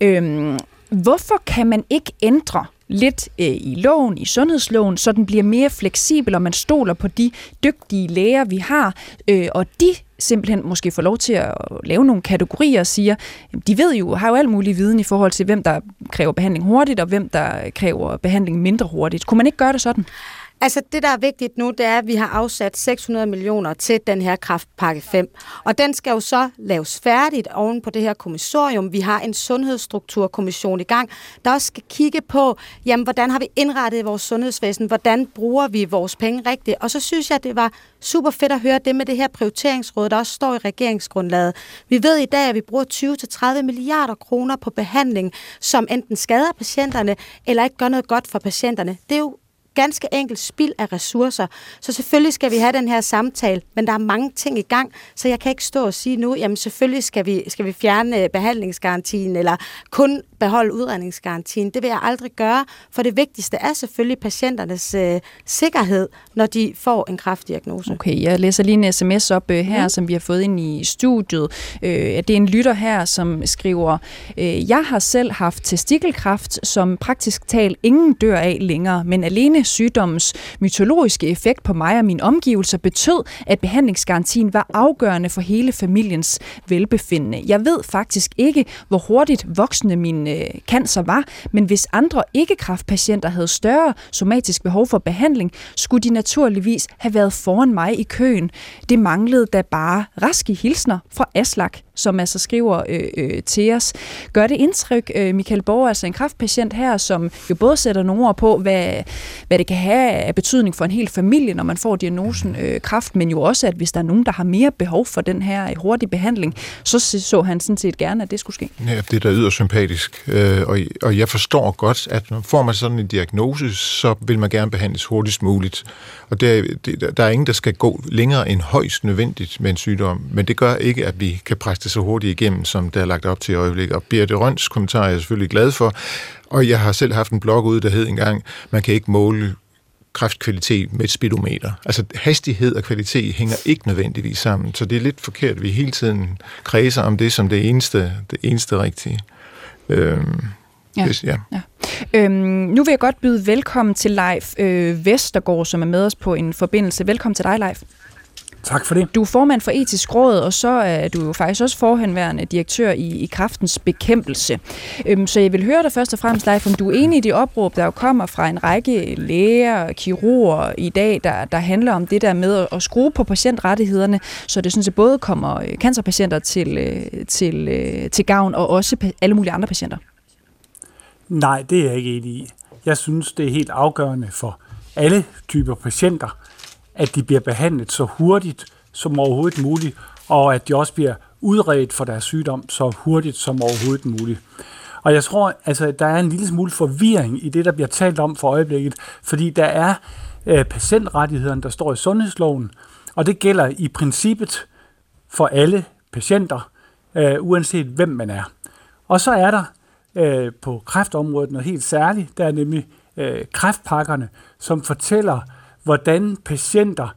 Øh, hvorfor kan man ikke ændre lidt øh, i loven, i sundhedsloven, så den bliver mere fleksibel, og man stoler på de dygtige læger, vi har, øh, og de simpelthen måske får lov til at lave nogle kategorier og siger, de ved jo, har jo alt mulig viden i forhold til, hvem der kræver behandling hurtigt, og hvem der kræver behandling mindre hurtigt. Kunne man ikke gøre det sådan? Altså, det, der er vigtigt nu, det er, at vi har afsat 600 millioner til den her kraftpakke 5. Og den skal jo så laves færdigt oven på det her kommissorium. Vi har en sundhedsstrukturkommission i gang, der også skal kigge på, jamen, hvordan har vi indrettet vores sundhedsvæsen? Hvordan bruger vi vores penge rigtigt? Og så synes jeg, det var super fedt at høre det med det her prioriteringsråd, der også står i regeringsgrundlaget. Vi ved i dag, at vi bruger 20-30 milliarder kroner på behandling, som enten skader patienterne, eller ikke gør noget godt for patienterne. Det er jo ganske enkelt spild af ressourcer. Så selvfølgelig skal vi have den her samtale, men der er mange ting i gang, så jeg kan ikke stå og sige nu, jamen selvfølgelig skal vi, skal vi fjerne øh, behandlingsgarantien, eller kun beholde udredningsgarantien. Det vil jeg aldrig gøre, for det vigtigste er selvfølgelig patienternes øh, sikkerhed, når de får en kraftdiagnose. Okay, jeg læser lige en sms op øh, her, mm. som vi har fået ind i studiet. Øh, det er en lytter her, som skriver, øh, jeg har selv haft testikelkræft, som praktisk talt ingen dør af længere, men alene sygdommens mytologiske effekt på mig og mine omgivelser betød, at behandlingsgarantien var afgørende for hele familiens velbefindende. Jeg ved faktisk ikke, hvor hurtigt voksne min øh, cancer var, men hvis andre ikke-kraftpatienter havde større somatisk behov for behandling, skulle de naturligvis have været foran mig i køen. Det manglede da bare raske hilsner fra Aslak som altså skriver øh, øh, til os. Gør det indtryk, øh, Michael Borg, altså en kraftpatient her, som jo både sætter nogle ord på, hvad, hvad det kan have af betydning for en hel familie, når man får diagnosen øh, kraft, men jo også, at hvis der er nogen, der har mere behov for den her øh, hurtige behandling, så så han sådan set gerne, at det skulle ske. Ja, det er da yder sympatisk, øh, og, og jeg forstår godt, at når får man sådan en diagnose, så vil man gerne behandles hurtigst muligt. Og der, der er ingen, der skal gå længere end højst nødvendigt med en sygdom, men det gør ikke, at vi kan presse det så hurtigt igennem, som der er lagt op til i øjeblikket. Og Birte Røns kommentar er jeg selvfølgelig glad for, og jeg har selv haft en blog ude, der hed engang, man kan ikke måle kræftkvalitet med et speedometer. Altså hastighed og kvalitet hænger ikke nødvendigvis sammen, så det er lidt forkert, at vi hele tiden kredser om det som det eneste, det eneste rigtige. Øhm, Ja. Hvis, ja. ja. Øhm, nu vil jeg godt byde velkommen til Leif øh, Vestergaard, som er med os på en forbindelse. Velkommen til dig, Leif. Tak for det. Du er formand for etisk råd, og så er du jo faktisk også forhenværende direktør i, i kraftens bekæmpelse. Øhm, så jeg vil høre dig først og fremmest, Leif, om du er enig i det opråb, der jo kommer fra en række læger og kirurger i dag, der, der handler om det der med at skrue på patientrettighederne, så det sådan set både kommer øh, cancerpatienter til, øh, til, øh, til gavn, og også alle mulige andre patienter. Nej, det er jeg ikke enig i. Jeg synes, det er helt afgørende for alle typer patienter, at de bliver behandlet så hurtigt som overhovedet muligt, og at de også bliver udredt for deres sygdom så hurtigt som overhovedet muligt. Og jeg tror, altså, der er en lille smule forvirring i det, der bliver talt om for øjeblikket, fordi der er øh, patientrettighederne, der står i sundhedsloven, og det gælder i princippet for alle patienter, øh, uanset hvem man er. Og så er der øh, på kræftområdet noget helt særligt, der er nemlig øh, kræftpakkerne, som fortæller, hvordan patienter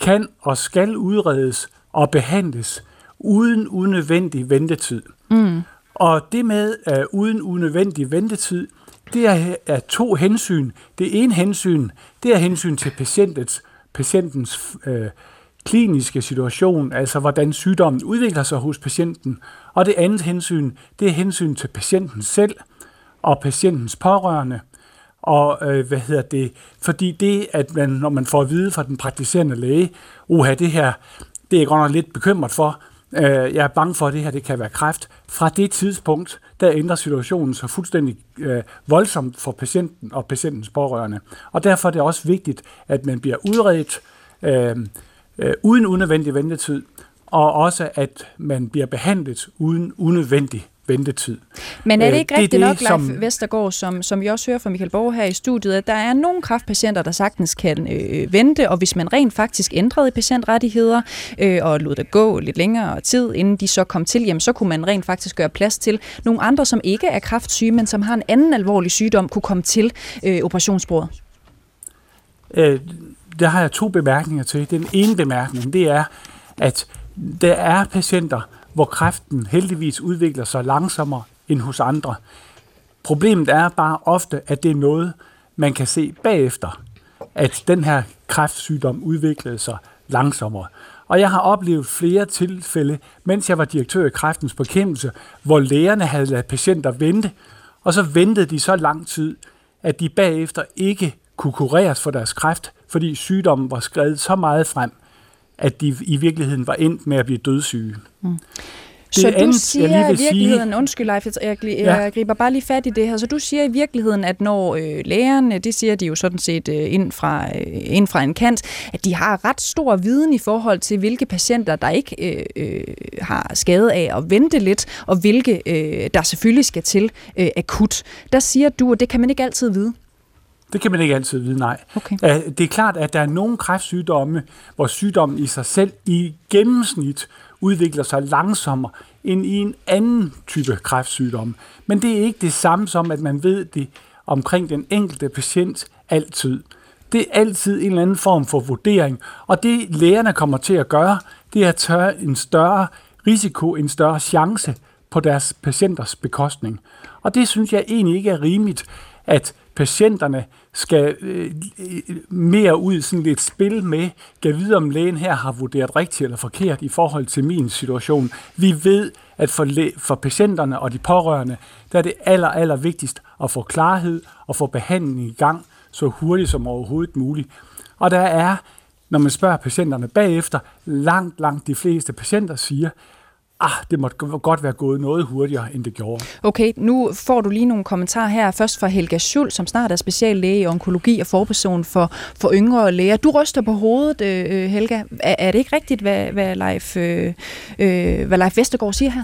kan og skal udredes og behandles uden unødvendig ventetid. Mm. Og det med uh, uden unødvendig ventetid, det er, er to hensyn. Det ene hensyn, det er hensyn til patientets, patientens øh, kliniske situation, altså hvordan sygdommen udvikler sig hos patienten. Og det andet hensyn, det er hensyn til patienten selv og patientens pårørende. Og øh, hvad hedder det? Fordi det, at man, når man får at vide fra den praktiserende læge, uha, det her, det er jeg godt nok lidt bekymret for. Øh, jeg er bange for, at det her det kan være kræft. Fra det tidspunkt, der ændrer situationen sig fuldstændig øh, voldsomt for patienten og patientens pårørende. Og derfor er det også vigtigt, at man bliver udredt øh, øh, uden unødvendig ventetid, og også at man bliver behandlet uden unødvendig ventetid. Men er det øh, ikke rigtigt det, nok, Leif som... Vestergaard, som, som vi også hører fra Michael Borg her i studiet, at der er nogle kraftpatienter, der sagtens kan øh, vente, og hvis man rent faktisk ændrede patientrettigheder øh, og lod det gå lidt længere tid, inden de så kom til hjem, så kunne man rent faktisk gøre plads til nogle andre, som ikke er kraftsyge, men som har en anden alvorlig sygdom, kunne komme til øh, operationsbordet. Øh, der har jeg to bemærkninger til. Den ene bemærkning, det er, at der er patienter, hvor kræften heldigvis udvikler sig langsommere end hos andre. Problemet er bare ofte, at det er noget, man kan se bagefter, at den her kræftsygdom udviklede sig langsommere. Og jeg har oplevet flere tilfælde, mens jeg var direktør i kræftens bekæmpelse, hvor lægerne havde ladet patienter vente, og så ventede de så lang tid, at de bagefter ikke kunne kureres for deres kræft, fordi sygdommen var skrevet så meget frem, at de i virkeligheden var endt med at blive dødssyge. Mm. Det så du siger jeg i virkeligheden, sige, undskyld Leif, jeg, jeg, jeg griber bare lige fat i det her, så du siger i virkeligheden, at når øh, lægerne, det siger de jo sådan set øh, ind, fra, øh, ind fra en kant, at de har ret stor viden i forhold til, hvilke patienter, der ikke øh, øh, har skade af at vente lidt, og hvilke, øh, der selvfølgelig skal til øh, akut. Der siger du, at det kan man ikke altid vide. Det kan man ikke altid vide, nej. Okay. Det er klart, at der er nogle kræftsygdomme, hvor sygdommen i sig selv i gennemsnit udvikler sig langsommere end i en anden type kræftsygdom. Men det er ikke det samme som, at man ved det omkring den enkelte patient altid. Det er altid en eller anden form for vurdering, og det lægerne kommer til at gøre, det er at tage en større risiko, en større chance på deres patienters bekostning. Og det synes jeg egentlig ikke er rimeligt, at patienterne skal øh, mere ud i sådan lidt spil med, kan vide, om lægen her har vurderet rigtigt eller forkert i forhold til min situation. Vi ved, at for, læ- for patienterne og de pårørende, der er det aller, aller vigtigst at få klarhed og få behandling i gang så hurtigt som overhovedet muligt. Og der er, når man spørger patienterne bagefter, langt, langt de fleste patienter siger, ah, det måtte godt være gået noget hurtigere, end det gjorde. Okay, nu får du lige nogle kommentarer her. Først fra Helga Schul, som snart er speciallæge i onkologi og forperson for, for yngre læger. Du ryster på hovedet, øh, øh Helga. Er, er det ikke rigtigt, hvad, hvad, Leif, øh, øh hvad Leif Vestergaard siger her?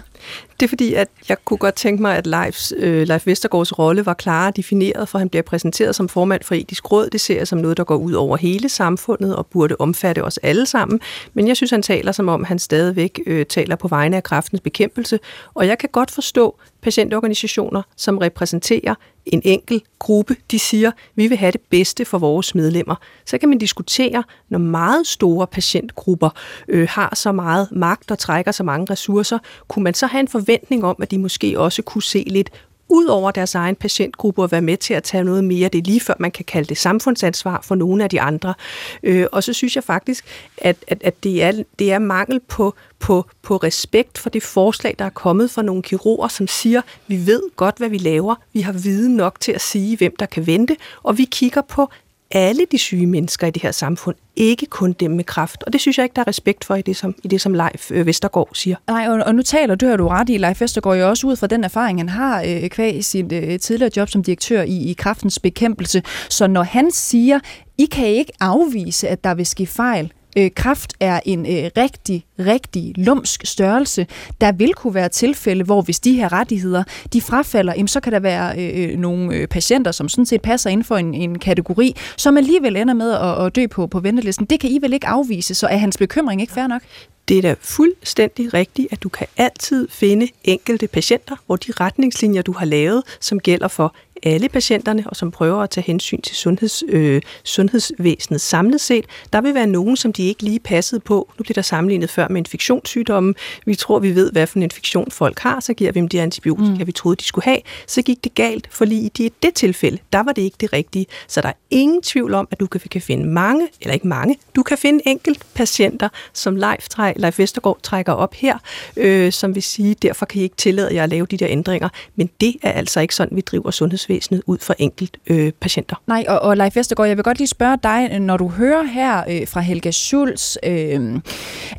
Det er fordi, at jeg kunne godt tænke mig, at Leifs, øh, Leif Vestergaards rolle var klar defineret, for han bliver præsenteret som formand for etisk råd. Det ser jeg som noget, der går ud over hele samfundet og burde omfatte os alle sammen. Men jeg synes, han taler som om, han stadigvæk øh, taler på vegne af kraftens bekæmpelse. Og jeg kan godt forstå patientorganisationer, som repræsenterer en enkel gruppe, de siger, vi vil have det bedste for vores medlemmer. Så kan man diskutere, når meget store patientgrupper øh, har så meget magt og trækker så mange ressourcer, kunne man så have en forventning om, at de måske også kunne se lidt ud over deres egen patientgruppe og være med til at tage noget mere. Det er lige før, man kan kalde det samfundsansvar for nogle af de andre. Øh, og så synes jeg faktisk, at, at, at det, er, det er mangel på, på, på respekt for det forslag, der er kommet fra nogle kirurger, som siger, vi ved godt, hvad vi laver, vi har viden nok til at sige, hvem der kan vente, og vi kigger på alle de syge mennesker i det her samfund, ikke kun dem med kraft. Og det synes jeg ikke, der er respekt for i det, som, i det, som Leif øh, Vestergaard siger. Nej, og, og nu taler du, har du ret i, Leif Vestergaard jo også ud fra den erfaring, han har øh, kvæg i sit øh, tidligere job som direktør i, i kraftens bekæmpelse. Så når han siger, I kan ikke afvise, at der vil ske fejl, øh, kraft er en øh, rigtig, rigtig lumsk størrelse. Der vil kunne være tilfælde, hvor hvis de her rettigheder, de frafalder, jamen, så kan der være øh, øh nogle øh, patienter, som sådan set passer inden for en, en kategori, som alligevel ender med at, at dø på, på ventelisten. Det kan I vel ikke afvise, så er hans bekymring ikke fair nok? Det er da fuldstændig rigtigt, at du kan altid finde enkelte patienter, hvor de retningslinjer, du har lavet, som gælder for alle patienterne, og som prøver at tage hensyn til sundheds, øh, sundhedsvæsenet samlet set. Der vil være nogen, som de ikke lige passede på. Nu bliver der sammenlignet før med infektionssygdomme. Vi tror, vi ved, hvad for en infektion folk har, så giver vi dem de antibiotika, mm. vi troede, de skulle have. Så gik det galt, for lige i det tilfælde, der var det ikke det rigtige. Så der er ingen tvivl om, at du kan, kan finde mange, eller ikke mange, du kan finde enkelt patienter, som Leif, Leif Vestergaard trækker op her, øh, som vil sige, derfor kan I ikke tillade jer at lave de der ændringer. Men det er altså ikke sådan, vi driver sundhedsvæsenet sundhedsvæsenet ud for enkelt øh, patienter. Nej, og, og Leif Vestergaard, jeg vil godt lige spørge dig, når du hører her øh, fra Helga Schulz, øh,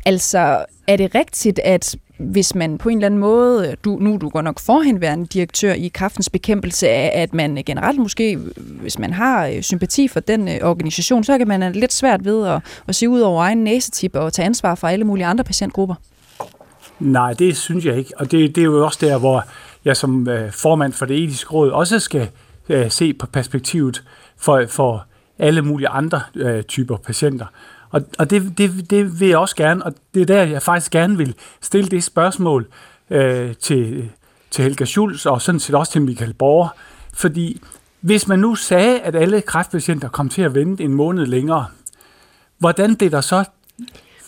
altså er det rigtigt, at hvis man på en eller anden måde, du, nu er du godt nok forhenværende direktør i kraftens bekæmpelse, at man generelt måske, hvis man har øh, sympati for den øh, organisation, så kan man have lidt svært ved at, at se ud over egen næsetip og tage ansvar for alle mulige andre patientgrupper? Nej, det synes jeg ikke. Og det, det er jo også der, hvor jeg som øh, formand for det etiske råd også skal øh, se på perspektivet for, for alle mulige andre øh, typer patienter. Og, og det, det, det vil jeg også gerne, og det er der, jeg faktisk gerne vil stille det spørgsmål øh, til, til Helga Schulz og sådan set også til Michael Borger. Fordi hvis man nu sagde, at alle kræftpatienter kom til at vente en måned længere, hvordan bliver der så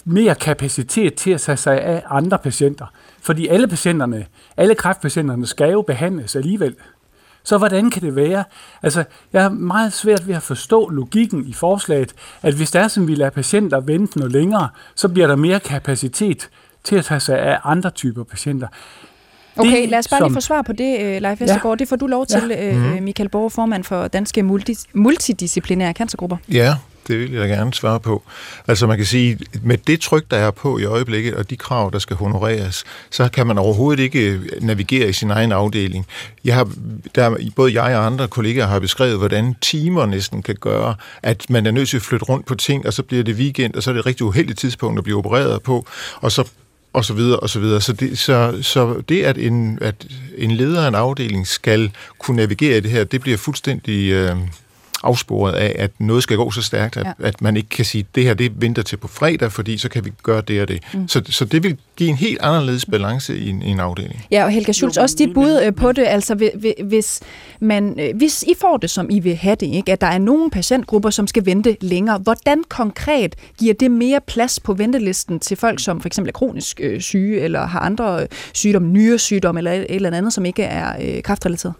mere kapacitet til at tage sig af andre patienter? Fordi alle patienterne, alle kræftpatienterne skal jo behandles alligevel. Så hvordan kan det være? Altså, jeg er meget svært ved at forstå logikken i forslaget, at hvis der er, som vi lader patienter vente noget længere, så bliver der mere kapacitet til at tage sig af andre typer patienter. Okay, Det, lad os bare som- lige få svar på det, øh, Leif Vestergaard. Ja. Det får du lov til, Ja. Mhm. Michael Borg, formand for Danske Multi- Multidisciplinære Cancergrupper. Ja, det vil jeg da gerne svare på. Altså man kan sige, med det tryk, der er på i øjeblikket, og de krav, der skal honoreres, så kan man overhovedet ikke øh, navigere i sin egen afdeling. Jeg har, der, både jeg og andre kollegaer har beskrevet, hvordan timer næsten kan gøre, at man er nødt til at flytte rundt på ting, og så bliver det weekend, og så er det et rigtig uheldigt tidspunkt at blive opereret på, og så og så videre, og så videre. Så det, så, så det at, en, at en leder af en afdeling skal kunne navigere i det her, det bliver fuldstændig øh, afsporet af, at noget skal gå så stærkt, at, Ja. at man ikke kan sige, at det her det venter til på fredag, fordi så kan vi gøre det og det. Mm. Så, så det vil give en helt anderledes balance i en, i en afdeling. Ja, og Helga Schultz, også dit bud øh, på det, altså hvi- hvi- hvis, man, øh, hvis I får det, som I vil have det, ikke? at der er nogle patientgrupper, som skal vente længere, hvordan konkret giver det mere plads på ventelisten til folk, som for eksempel er kronisk øh, syge, eller har andre øh, sygdomme, nyresygdomme, eller et eller andet, som ikke er øh, kraftrelateret?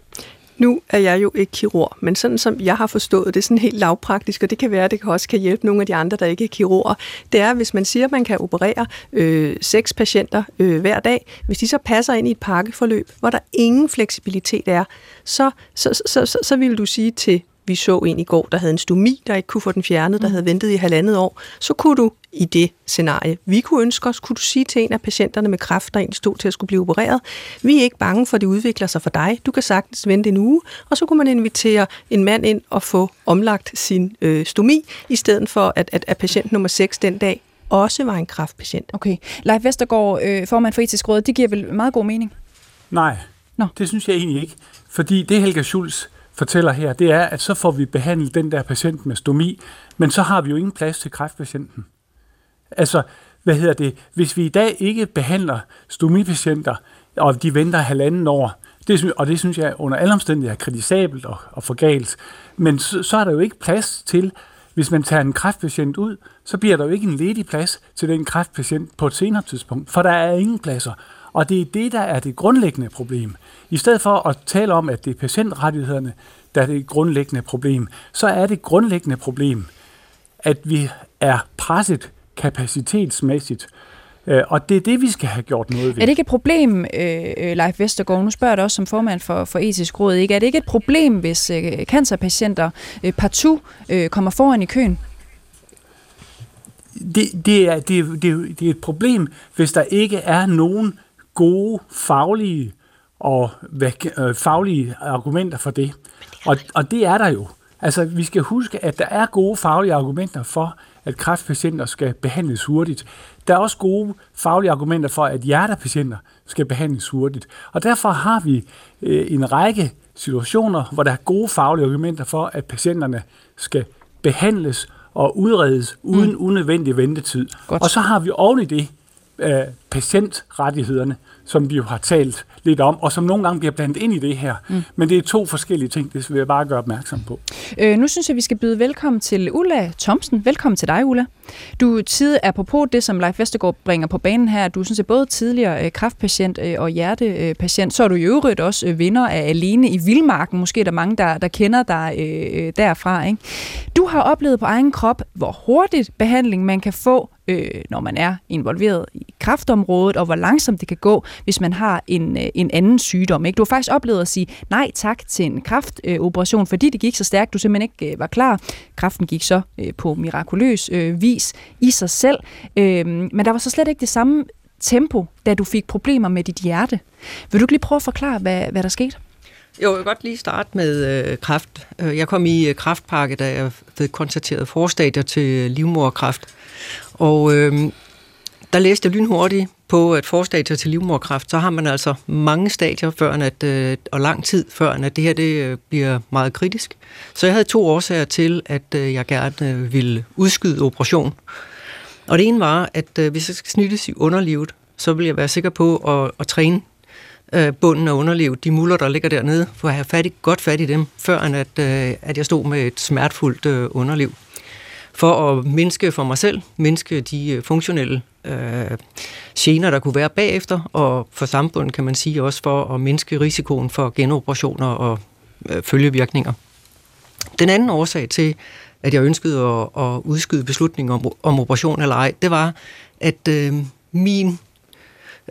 Nu er jeg jo ikke kirurg, men sådan som jeg har forstået det, sådan helt lavpraktisk, og det kan være, at det kan også kan hjælpe nogle af de andre, der ikke er kirurger, det er, hvis man siger, at man kan operere øh, seks patienter øh, hver dag, hvis de så passer ind i et pakkeforløb, hvor der ingen fleksibilitet er, så, så, så, så, så vil du sige til vi så en i går, der havde en stomi, der ikke kunne få den fjernet, der havde ventet i halvandet år, så kunne du i det scenarie, vi kunne ønske os, kunne du sige til en af patienterne med kræft, der egentlig stod til at skulle blive opereret, vi er ikke bange for, at det udvikler sig for dig. Du kan sagtens vente en uge, og så kunne man invitere en mand ind og få omlagt sin øh, stomi, i stedet for, at, at, at patient nummer 6 den dag også var en kræftpatient. Okay. Leif Vestergaard, øh, formand for etisk råd, det giver vel meget god mening? Nej, Nå. det synes jeg egentlig ikke. Fordi det Helga Schulz fortæller her, det er, at så får vi behandlet den der patient med stomi, men så har vi jo ingen plads til kræftpatienten. Altså, hvad hedder det? Hvis vi i dag ikke behandler stomipatienter, og de venter halvanden år, det, og det synes jeg under alle omstændigheder er kritisabelt og, og for galt, men så, så er der jo ikke plads til, hvis man tager en kræftpatient ud, så bliver der jo ikke en ledig plads til den kræftpatient på et senere tidspunkt, for der er ingen pladser. Og det er det, der er det grundlæggende problem. I stedet for at tale om, at det er patientrettighederne, der er det grundlæggende problem, så er det grundlæggende problem, at vi er presset kapacitetsmæssigt. Øh, Og det er det, vi skal have gjort noget ved. Er det ikke et problem, øh, øh, Leif Vestergaard, nu spørger jeg dig også som formand for, for etisk råd, ikke? er det ikke et problem, hvis øh, cancerpatienter øh, partout øh, kommer foran i køen? det, det, er, det, det, det er et problem, hvis der ikke er nogen gode faglige og hvad, øh, faglige argumenter for det. Og, og det er der jo. Altså, vi skal huske, at der er gode faglige argumenter for, at kræftpatienter skal behandles hurtigt. Der er også gode faglige argumenter for, at hjertepatienter skal behandles hurtigt. Og derfor har vi øh, en række situationer, hvor der er gode faglige argumenter for, at patienterne skal behandles og udredes uden mm. unødvendig ventetid. Godt. Og så har vi oven i det øh, patientrettighederne, som vi jo har talt lidt om, og som nogle gange bliver blandet ind i det her. Mm. Men det er to forskellige ting, det vil jeg bare gøre opmærksom på. Øh, nu synes jeg, vi skal byde velkommen til Ulla Thomsen. Velkommen til dig, Ulla. Du er tid, apropos det, som Leif Vestergaard bringer på banen her, du synes, at både tidligere øh, kræftpatient øh, og hjertepatient, så er du i øvrigt også øh, vinder af Alene i Vildmarken. Måske er der mange, der, der kender dig øh, øh, derfra. Ikke? Du har oplevet på egen krop, hvor hurtigt behandling man kan få, øh, når man er involveret i kræftområdet, og hvor langsomt det kan gå, hvis man har en, øh, en anden sygdom. Ikke? Du har faktisk oplevet at sige nej tak til en kræftoperation, øh, fordi det gik så stærkt, du simpelthen ikke øh, var klar. Kræften gik så øh, på mirakuløs øh, vis i sig selv, øh, men der var så slet ikke det samme tempo, da du fik problemer med dit hjerte. Vil du ikke lige prøve at forklare, hvad, hvad der skete? Jo, jeg vil godt lige starte med øh, kræft. Øh, jeg kom i øh, kræftpakke, da jeg fik konstateret forstadier til livmorkræft. Og øh, der læste jeg lynhurtigt på, et forstadie til livmorkræft, så har man altså mange stadier før, at, øh, og lang tid før, at det her det, øh, bliver meget kritisk. Så jeg havde to årsager til, at øh, jeg gerne øh, ville udskyde operation. Og det ene var, at øh, hvis jeg skal snittes i underlivet, så vil jeg være sikker på at, at træne øh, bunden af underlivet, de muller, der ligger dernede, for at have fat i, godt fat i dem, før at, øh, at jeg stod med et smertefuldt øh, underliv. For at mindske for mig selv, mindske de øh, funktionelle øh, gener, der kunne være bagefter, og for samfundet kan man sige også for at mindske risikoen for genoperationer og øh, følgevirkninger. Den anden årsag til, at jeg ønskede at, at udskyde beslutningen om, om operation eller ej, det var, at øh, min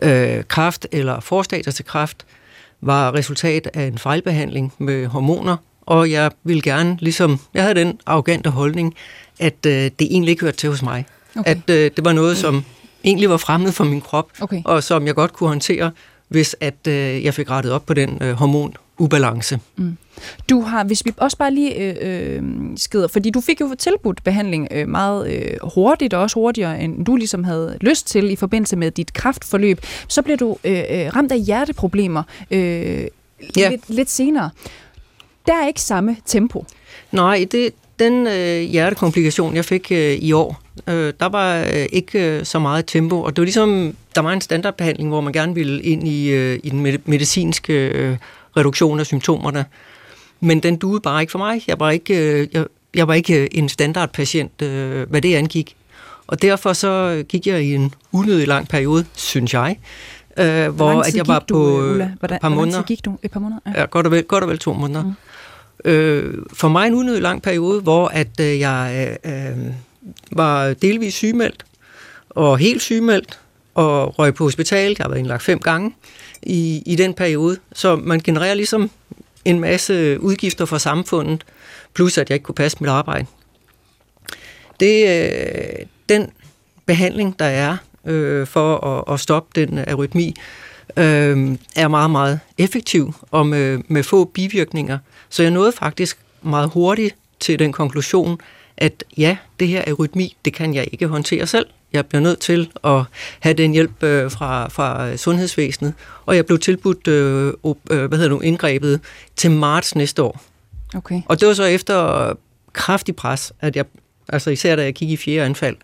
øh, kraft eller forstadier til kraft var resultat af en fejlbehandling med hormoner, og jeg ville gerne, ligesom jeg havde den arrogante holdning, at øh, det egentlig ikke hørte til hos mig. Okay. At øh, det var noget, som egentlig var fremmed for min krop, okay. og som jeg godt kunne håndtere, hvis at øh, jeg fik rettet op på den øh, hormonubalance. Mm. Du har, hvis vi også bare lige øh, øh, skider, fordi du fik jo tilbudt behandling øh, meget øh, hurtigt, og også hurtigere, end du ligesom havde lyst til i forbindelse med dit kraftforløb, så bliver du øh, øh ramt af hjerteproblemer øh, ja. lidt, lidt senere. Der er ikke samme tempo. Nej, det, den øh, hjertekomplikation, jeg fik øh, i år, øh, der var øh, ikke øh, så meget tempo, og det var ligesom, der var en standardbehandling, hvor man gerne ville ind i, øh, i den medicinske øh, reduktion af symptomerne. Men den duede bare ikke for mig. Jeg var ikke, øh, jeg, jeg var ikke øh, en standardpatient, øh, hvad det angik. Og derfor så gik jeg i en unødig lang periode, synes jeg, øh, hvor at jeg var på du, Ulla? Hvordan, par måneder. Gik du? Et par måneder? Ja, ja godt, og vel, godt og vel to måneder. Mm. Øh, for mig en unødig lang periode, hvor at øh, jeg øh, øh, var delvis sygemeldt, og helt sygemeldt, og røg på hospitalet. Jeg har været indlagt fem gange i, i den periode. Så man genererer ligesom en masse udgifter for samfundet, plus at jeg ikke kunne passe mit arbejde. Det, øh, den behandling, der er øh, for at, at stoppe den arytmi, øh, er meget, meget effektiv og med, med få bivirkninger. Så jeg nåede faktisk meget hurtigt til den konklusion, at ja, det her arytmi, det kan jeg ikke håndtere selv. Jeg bliver nødt til at have den hjælp øh, fra, fra sundhedsvæsenet, og jeg blev tilbudt øh, øh, hvad hedder nu, indgrebet til marts næste år. Okay. Og det var så efter kraftig pres, at jeg, altså især da jeg gik i fjerde anfald,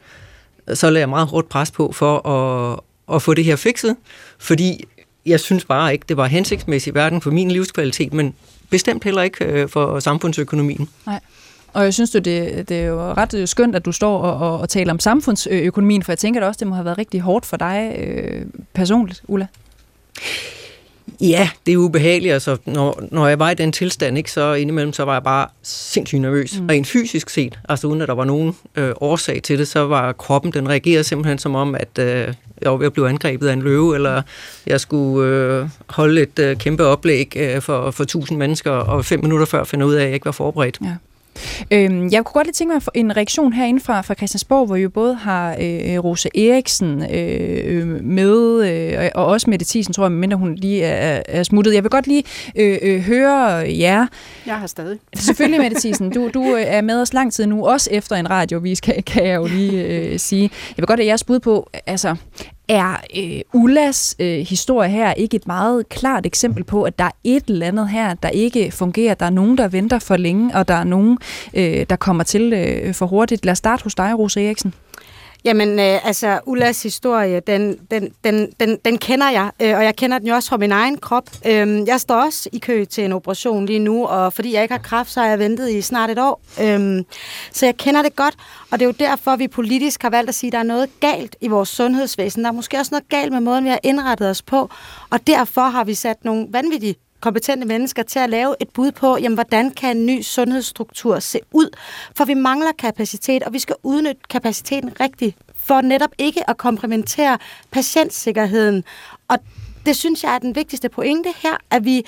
så lagde jeg meget hårdt pres på for at, at få det her fikset, fordi jeg synes bare ikke, det var hensigtsmæssigt hverken for min livskvalitet, men bestemt heller ikke øh, for samfundsøkonomien. Nej. Og jeg synes, det, det er jo ret øh, skønt, at du står og, og, og taler om samfundsøkonomien, for jeg tænker da også, det må have været rigtig hårdt for dig øh, personligt, Ulla. Ja, det er ubehageligt. Altså, når, når jeg var i den tilstand, ikke, så indimellem så var jeg bare sindssygt nervøs. Mm. Rent fysisk set, altså uden at der var nogen øh, årsag til det, så var kroppen, den reagerede simpelthen som om, at øh, jeg var ved at blive angrebet af en løve, eller jeg skulle øh, holde et øh, kæmpe oplæg øh, for, for tusind mennesker, og fem minutter før finde ud af, at jeg ikke var forberedt. Ja. Øhm, jeg kunne godt lige tænke mig en reaktion herinde fra, fra Christiansborg, hvor jo både har øh, Rosa Eriksen øh, med, øh, og også Mette Thiesen, tror jeg, mindre hun lige er, er smuttet. Jeg vil godt lige øh, øh, høre jer. Jeg har stadig. Selvfølgelig, Mette Thiesen. Du, du øh, er med os lang tid nu, også efter en radiovis, kan, kan jeg jo lige øh, sige. Jeg vil godt have jeres bud på, altså, er øh, Ullas øh, historie her ikke et meget klart eksempel på, at der er et eller andet her, der ikke fungerer? Der er nogen, der venter for længe, og der er nogen, øh, der kommer til øh, for hurtigt. Lad os starte hos dig, Rose Eriksen. Jamen, øh, altså, Ullas historie, den, den, den, den, den kender jeg, øh, og jeg kender den jo også fra min egen krop. Øh, jeg står også i kø til en operation lige nu, og fordi jeg ikke har kræft, så har jeg ventet i snart et år. Øh, så jeg kender det godt, og det er jo derfor, vi politisk har valgt at sige, at der er noget galt i vores sundhedsvæsen. Der er måske også noget galt med måden, vi har indrettet os på, og derfor har vi sat nogle vanvittige kompetente mennesker til at lave et bud på, jamen, hvordan kan en ny sundhedsstruktur se ud? For vi mangler kapacitet, og vi skal udnytte kapaciteten rigtigt, for netop ikke at komplementere patientsikkerheden. Og det synes jeg er den vigtigste pointe her, at vi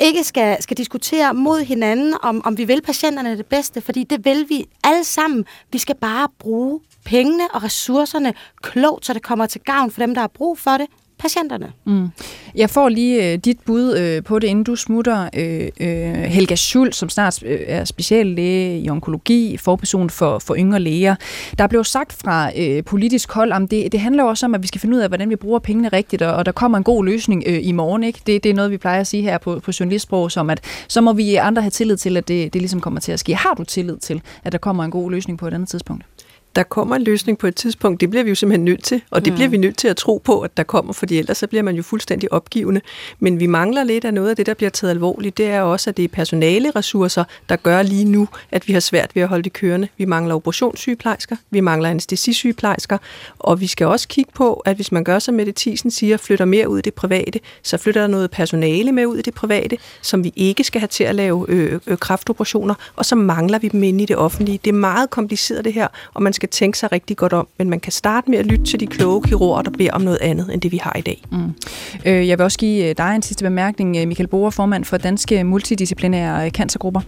ikke skal, skal diskutere mod hinanden, om, om vi vil patienterne det bedste, fordi det vil vi alle sammen. Vi skal bare bruge pengene og ressourcerne klogt, så det kommer til gavn for dem, der har brug for det, patienterne. Mm. Jeg får lige øh, dit bud øh, på det, inden du smutter. Øh, øh, Helga Schul, som snart øh, er speciallæge i onkologi, forperson for, for yngre læger. Der blev sagt fra øh, politisk hold, om det, det handler også om, at vi skal finde ud af, hvordan vi bruger pengene rigtigt, og, og der kommer en god løsning øh, i morgen. Ikke? Det, det er noget, vi plejer at sige her på, på journalistsprog, som at så må vi andre have tillid til, at det, det ligesom kommer til at ske. Har du tillid til, at der kommer en god løsning på et andet tidspunkt? Der kommer en løsning på et tidspunkt, det bliver vi jo simpelthen nødt til, og det mm. bliver vi nødt til at tro på, at der kommer, fordi ellers så bliver man jo fuldstændig opgivende. Men vi mangler lidt af noget af det, der bliver taget alvorligt, det er også, at det er personale ressourcer, der gør lige nu, at vi har svært ved at holde det kørende. Vi mangler operationssygeplejersker, vi mangler anestesisygeplejersker, og vi skal også kigge på, at hvis man gør, som Mette Thiesen siger, flytter mere ud i det private, så flytter der noget personale med ud i det private, som vi ikke skal have til at lave øh, øh, kraftoperationer, og så mangler vi dem inde i det offentlige. Det er meget kompliceret det her, og man skal tænke sig rigtig godt om, men man kan starte med at lytte til de kloge kirurger, der beder om noget andet, end det vi har i dag. Mm. Øh, jeg vil også give øh, dig en sidste bemærkning, øh, Michael Boer, formand for Danske Multidisciplinære Cancergrupper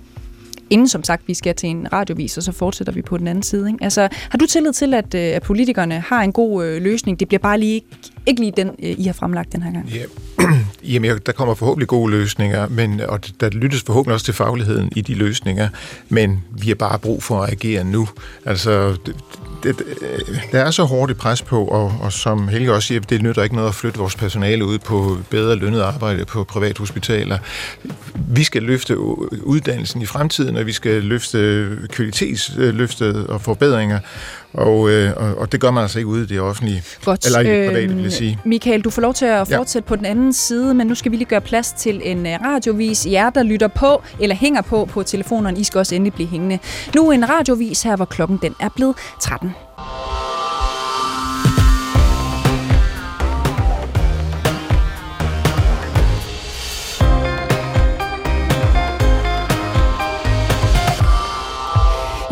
inden som sagt vi skal til en radiovis, og så fortsætter vi på den anden side. Ikke? Altså, har du tillid til, at, øh, at politikerne har en god øh, løsning? Det bliver bare lige ikke lige den, øh, I har fremlagt den her gang. Ja. Jamen, der kommer forhåbentlig gode løsninger, men, og der lyttes forhåbentlig også til fagligheden i de løsninger, men vi har bare brug for at agere nu. Altså, det, der er så hårdt et pres på, og, og som Helge også siger, det nytter ikke noget at flytte vores personale ud på bedre lønnet arbejde på privathospitaler. Vi skal løfte uddannelsen i fremtiden, og vi skal løfte kvalitetsløftet og forbedringer, og, øh, og det gør man altså ikke ude i det offentlige. Godt. Eller i det private, vil jeg sige. Michael, du får lov til at fortsætte ja. på den anden side, men nu skal vi lige gøre plads til en øh, radiovis. Jer, der lytter på eller hænger på på telefonerne, I skal også endelig blive hængende. Nu en radiovis her, hvor klokken den er blevet 13.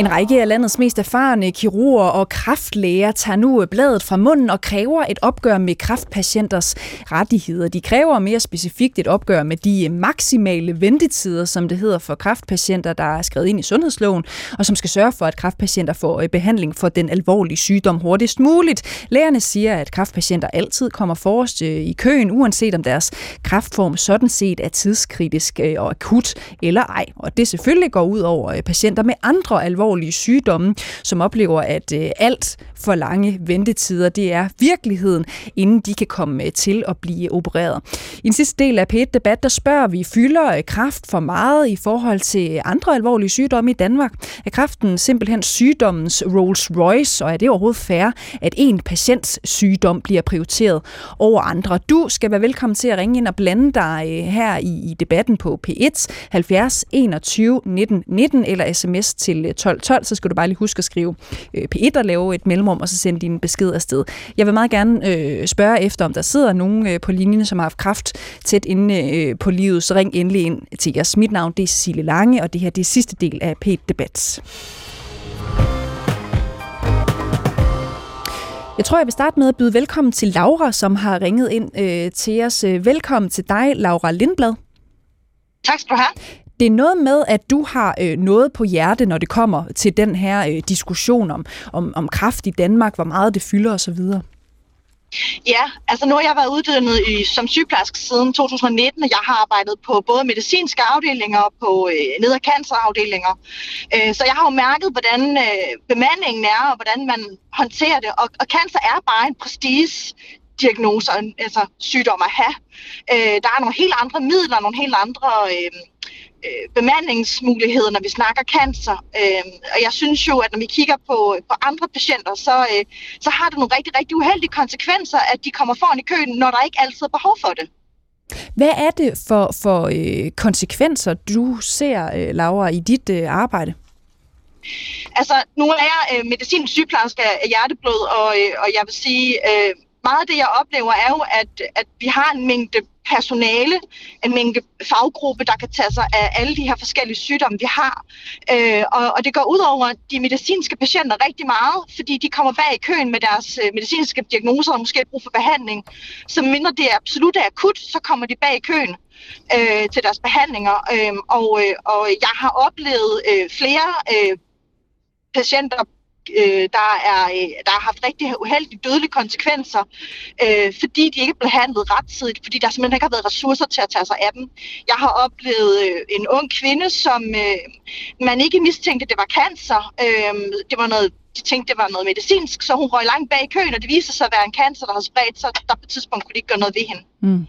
En række af landets mest erfarne kirurger og kraftlæger tager nu bladet fra munden og kræver et opgør med kraftpatienters rettigheder. De kræver mere specifikt et opgør med de maksimale ventetider, som det hedder for kraftpatienter, der er skrevet ind i sundhedsloven, og som skal sørge for, at kraftpatienter får øh, behandling for den alvorlige sygdom hurtigst muligt. Lægerne siger, at kraftpatienter altid kommer forrest øh, i køen, uanset om deres kraftform sådan set er tidskritisk øh, og akut eller ej. Og det selvfølgelig går ud over patienter med andre alvorlige alvorlige sygdomme, som oplever, at øh, alt for lange ventetider, det er virkeligheden, inden de kan komme øh, til at blive opereret. I den sidste del af P1-debat, der spørger vi, fylder øh, kraft for meget i forhold til andre alvorlige sygdomme i Danmark? Er kraften simpelthen sygdommens Rolls Royce, og er det overhovedet fair, at en patients sygdom bliver prioriteret over andre? Du skal være velkommen til at ringe ind og blande dig her i, i debatten på P1 70 21 19 19 eller sms til 12 12, så skal du bare lige huske at skrive øh, P1 og lave et mellemrum, og så sende din besked afsted. Jeg vil meget gerne øh, spørge efter, om der sidder nogen øh, på linjen, som har haft kraft tæt inde øh, på livet, så ring endelig ind til jeres. Mit navn det er Cecilie Lange, og det her det er sidste del af P1 Debat. Jeg tror, jeg vil starte med at byde velkommen til Laura, som har ringet ind øh, til os. Velkommen til dig, Laura Lindblad. Tak skal du have. Det er noget med, at du har øh, noget på hjerte, når det kommer til den her øh, diskussion om, om, om kraft i Danmark, hvor meget det fylder osv. Ja, altså nu har jeg været uddannet i, som sygeplejerske siden 2019, og jeg har arbejdet på både medicinske afdelinger og på øh, ned- og cancerafdelinger. Øh, så jeg har jo mærket, hvordan øh, bemandingen er, og hvordan man håndterer det. Og, og cancer er bare en prestige diagnoser, altså sygdom at have. Øh, der er nogle helt andre midler, nogle helt andre øh, øh, bemandingsmuligheder, når vi snakker cancer. Øh, og jeg synes jo, at når vi kigger på, på andre patienter, så, øh, så har det nogle rigtig, rigtig uheldige konsekvenser, at de kommer foran i køen, når der ikke altid er behov for det. Hvad er det for, for øh, konsekvenser, du ser, øh, Laura, i dit øh, arbejde? Altså, nu er jeg øh, medicinsk sygeplejerske af hjerteblod, og, øh, og jeg vil sige, øh, meget af det, jeg oplever, er jo, at, at vi har en mængde personale, en mængde faggruppe, der kan tage sig af alle de her forskellige sygdomme, vi har. Øh, og, og det går ud over de medicinske patienter rigtig meget, fordi de kommer bag i køen med deres øh, medicinske diagnoser og måske brug for behandling. Så mindre det er absolut er akut, så kommer de bag i køen øh, til deres behandlinger. Øh, og, øh, og jeg har oplevet øh, flere øh, patienter øh, der, er, øh, der har haft rigtig uheldige dødelige konsekvenser, øh, fordi de ikke er behandlet rettidigt, fordi der simpelthen ikke har været ressourcer til at tage sig af dem. Jeg har oplevet øh, en ung kvinde, som øh, man ikke mistænkte, det var cancer. Øh, det var noget de tænkte, det var noget medicinsk, så hun røg langt bag i køen, og det viste sig at være en cancer, der har spredt sig, der på et tidspunkt kunne de ikke gøre noget ved hende. Mm.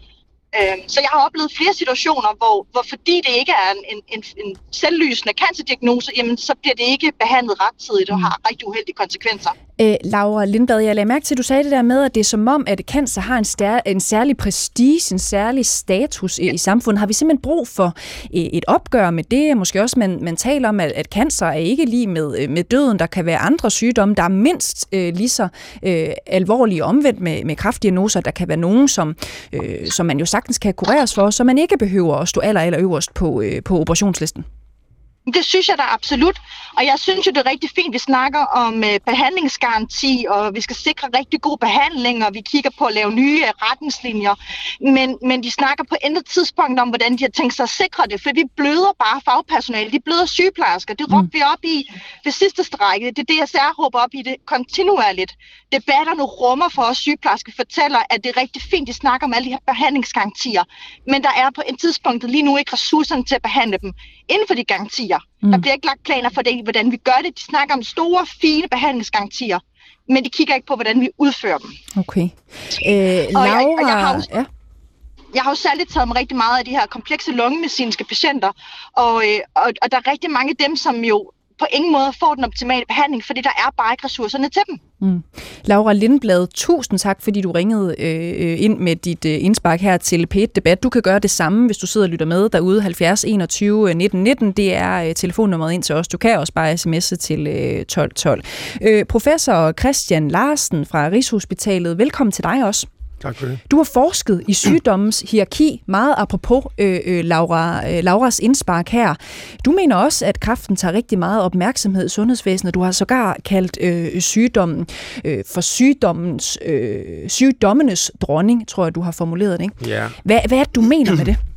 Øhm, så jeg har oplevet flere situationer, hvor, hvor fordi det ikke er en, en, en selvlysende cancerdiagnose, jamen så bliver det ikke behandlet rettidigt og mm. har rigtig uheldige konsekvenser. Æ, Laura Lindblad, jeg lagde mærke til, at du sagde det der med, at det er som om, at cancer har en, stær- en særlig prestige, en særlig status i, i samfundet. Har vi simpelthen brug for øh, et opgør med det? Måske også, man, man taler om, at, at cancer er ikke lige med, øh, med døden. Der kan være andre sygdomme, der er mindst øh, lige så øh, alvorlige omvendt med, med kraftdiagnoser. Der kan være nogen, som, øh, som man jo sagtens kan kureres for, så man ikke behøver at stå aller, aller øverst på, øh, på operationslisten. Det synes jeg da absolut. Og jeg synes jo, det er rigtig fint, at vi snakker om øh, behandlingsgaranti, og vi skal sikre rigtig god behandling, og vi kigger på at lave nye øh, retningslinjer. Men, men de snakker på intet tidspunkt om, hvordan de har tænkt sig at sikre det, for vi bløder bare fagpersonale. De bløder sygeplejersker. Det råbte mm. vi op i det sidste strække. Det er det, jeg råber op i det kontinuerligt. Debatterne rummer for os sygeplejersker fortæller, at det er rigtig fint, de snakker om alle de her behandlingsgarantier. Men der er på et tidspunkt lige nu ikke ressourcerne til at behandle dem inden for de garantier. Mm. Der bliver ikke lagt planer for det, hvordan vi gør det. De snakker om store, fine behandlingsgarantier, men de kigger ikke på, hvordan vi udfører dem. Okay. Øh, Laura, og jeg, og jeg har også, ja. Jeg har jo særligt taget mig rigtig meget af de her komplekse lungemedicinske patienter, og, øh, og, og der er rigtig mange af dem, som jo på ingen måde får den optimale behandling, fordi der er bare ikke ressourcerne til dem. Mm. Laura Lindblad, tusind tak, fordi du ringede øh, øh ind med dit øh, indspark her til p Debat. Du kan gøre det samme, hvis du sidder og lytter med derude 70 21 19 19. Det er øh, telefonnummeret ind til os. Du kan også bare sms'e til øh, 12 12. Øh, professor Christian Larsen fra Rigshospitalet, velkommen til dig også. Tak for det. Du har forsket i sygdommens hierarki, meget apropos øh, øh, Laura, øh, Lauras indspark her. Du mener også, at kræften tager rigtig meget opmærksomhed i sundhedsvæsenet. Du har sågar kaldt øh, sygdommen øh, for sygdommens, øh, sygdommenes dronning, tror jeg, du har formuleret det. Ikke? Ja. Hvad, hvad er det, du mener med det?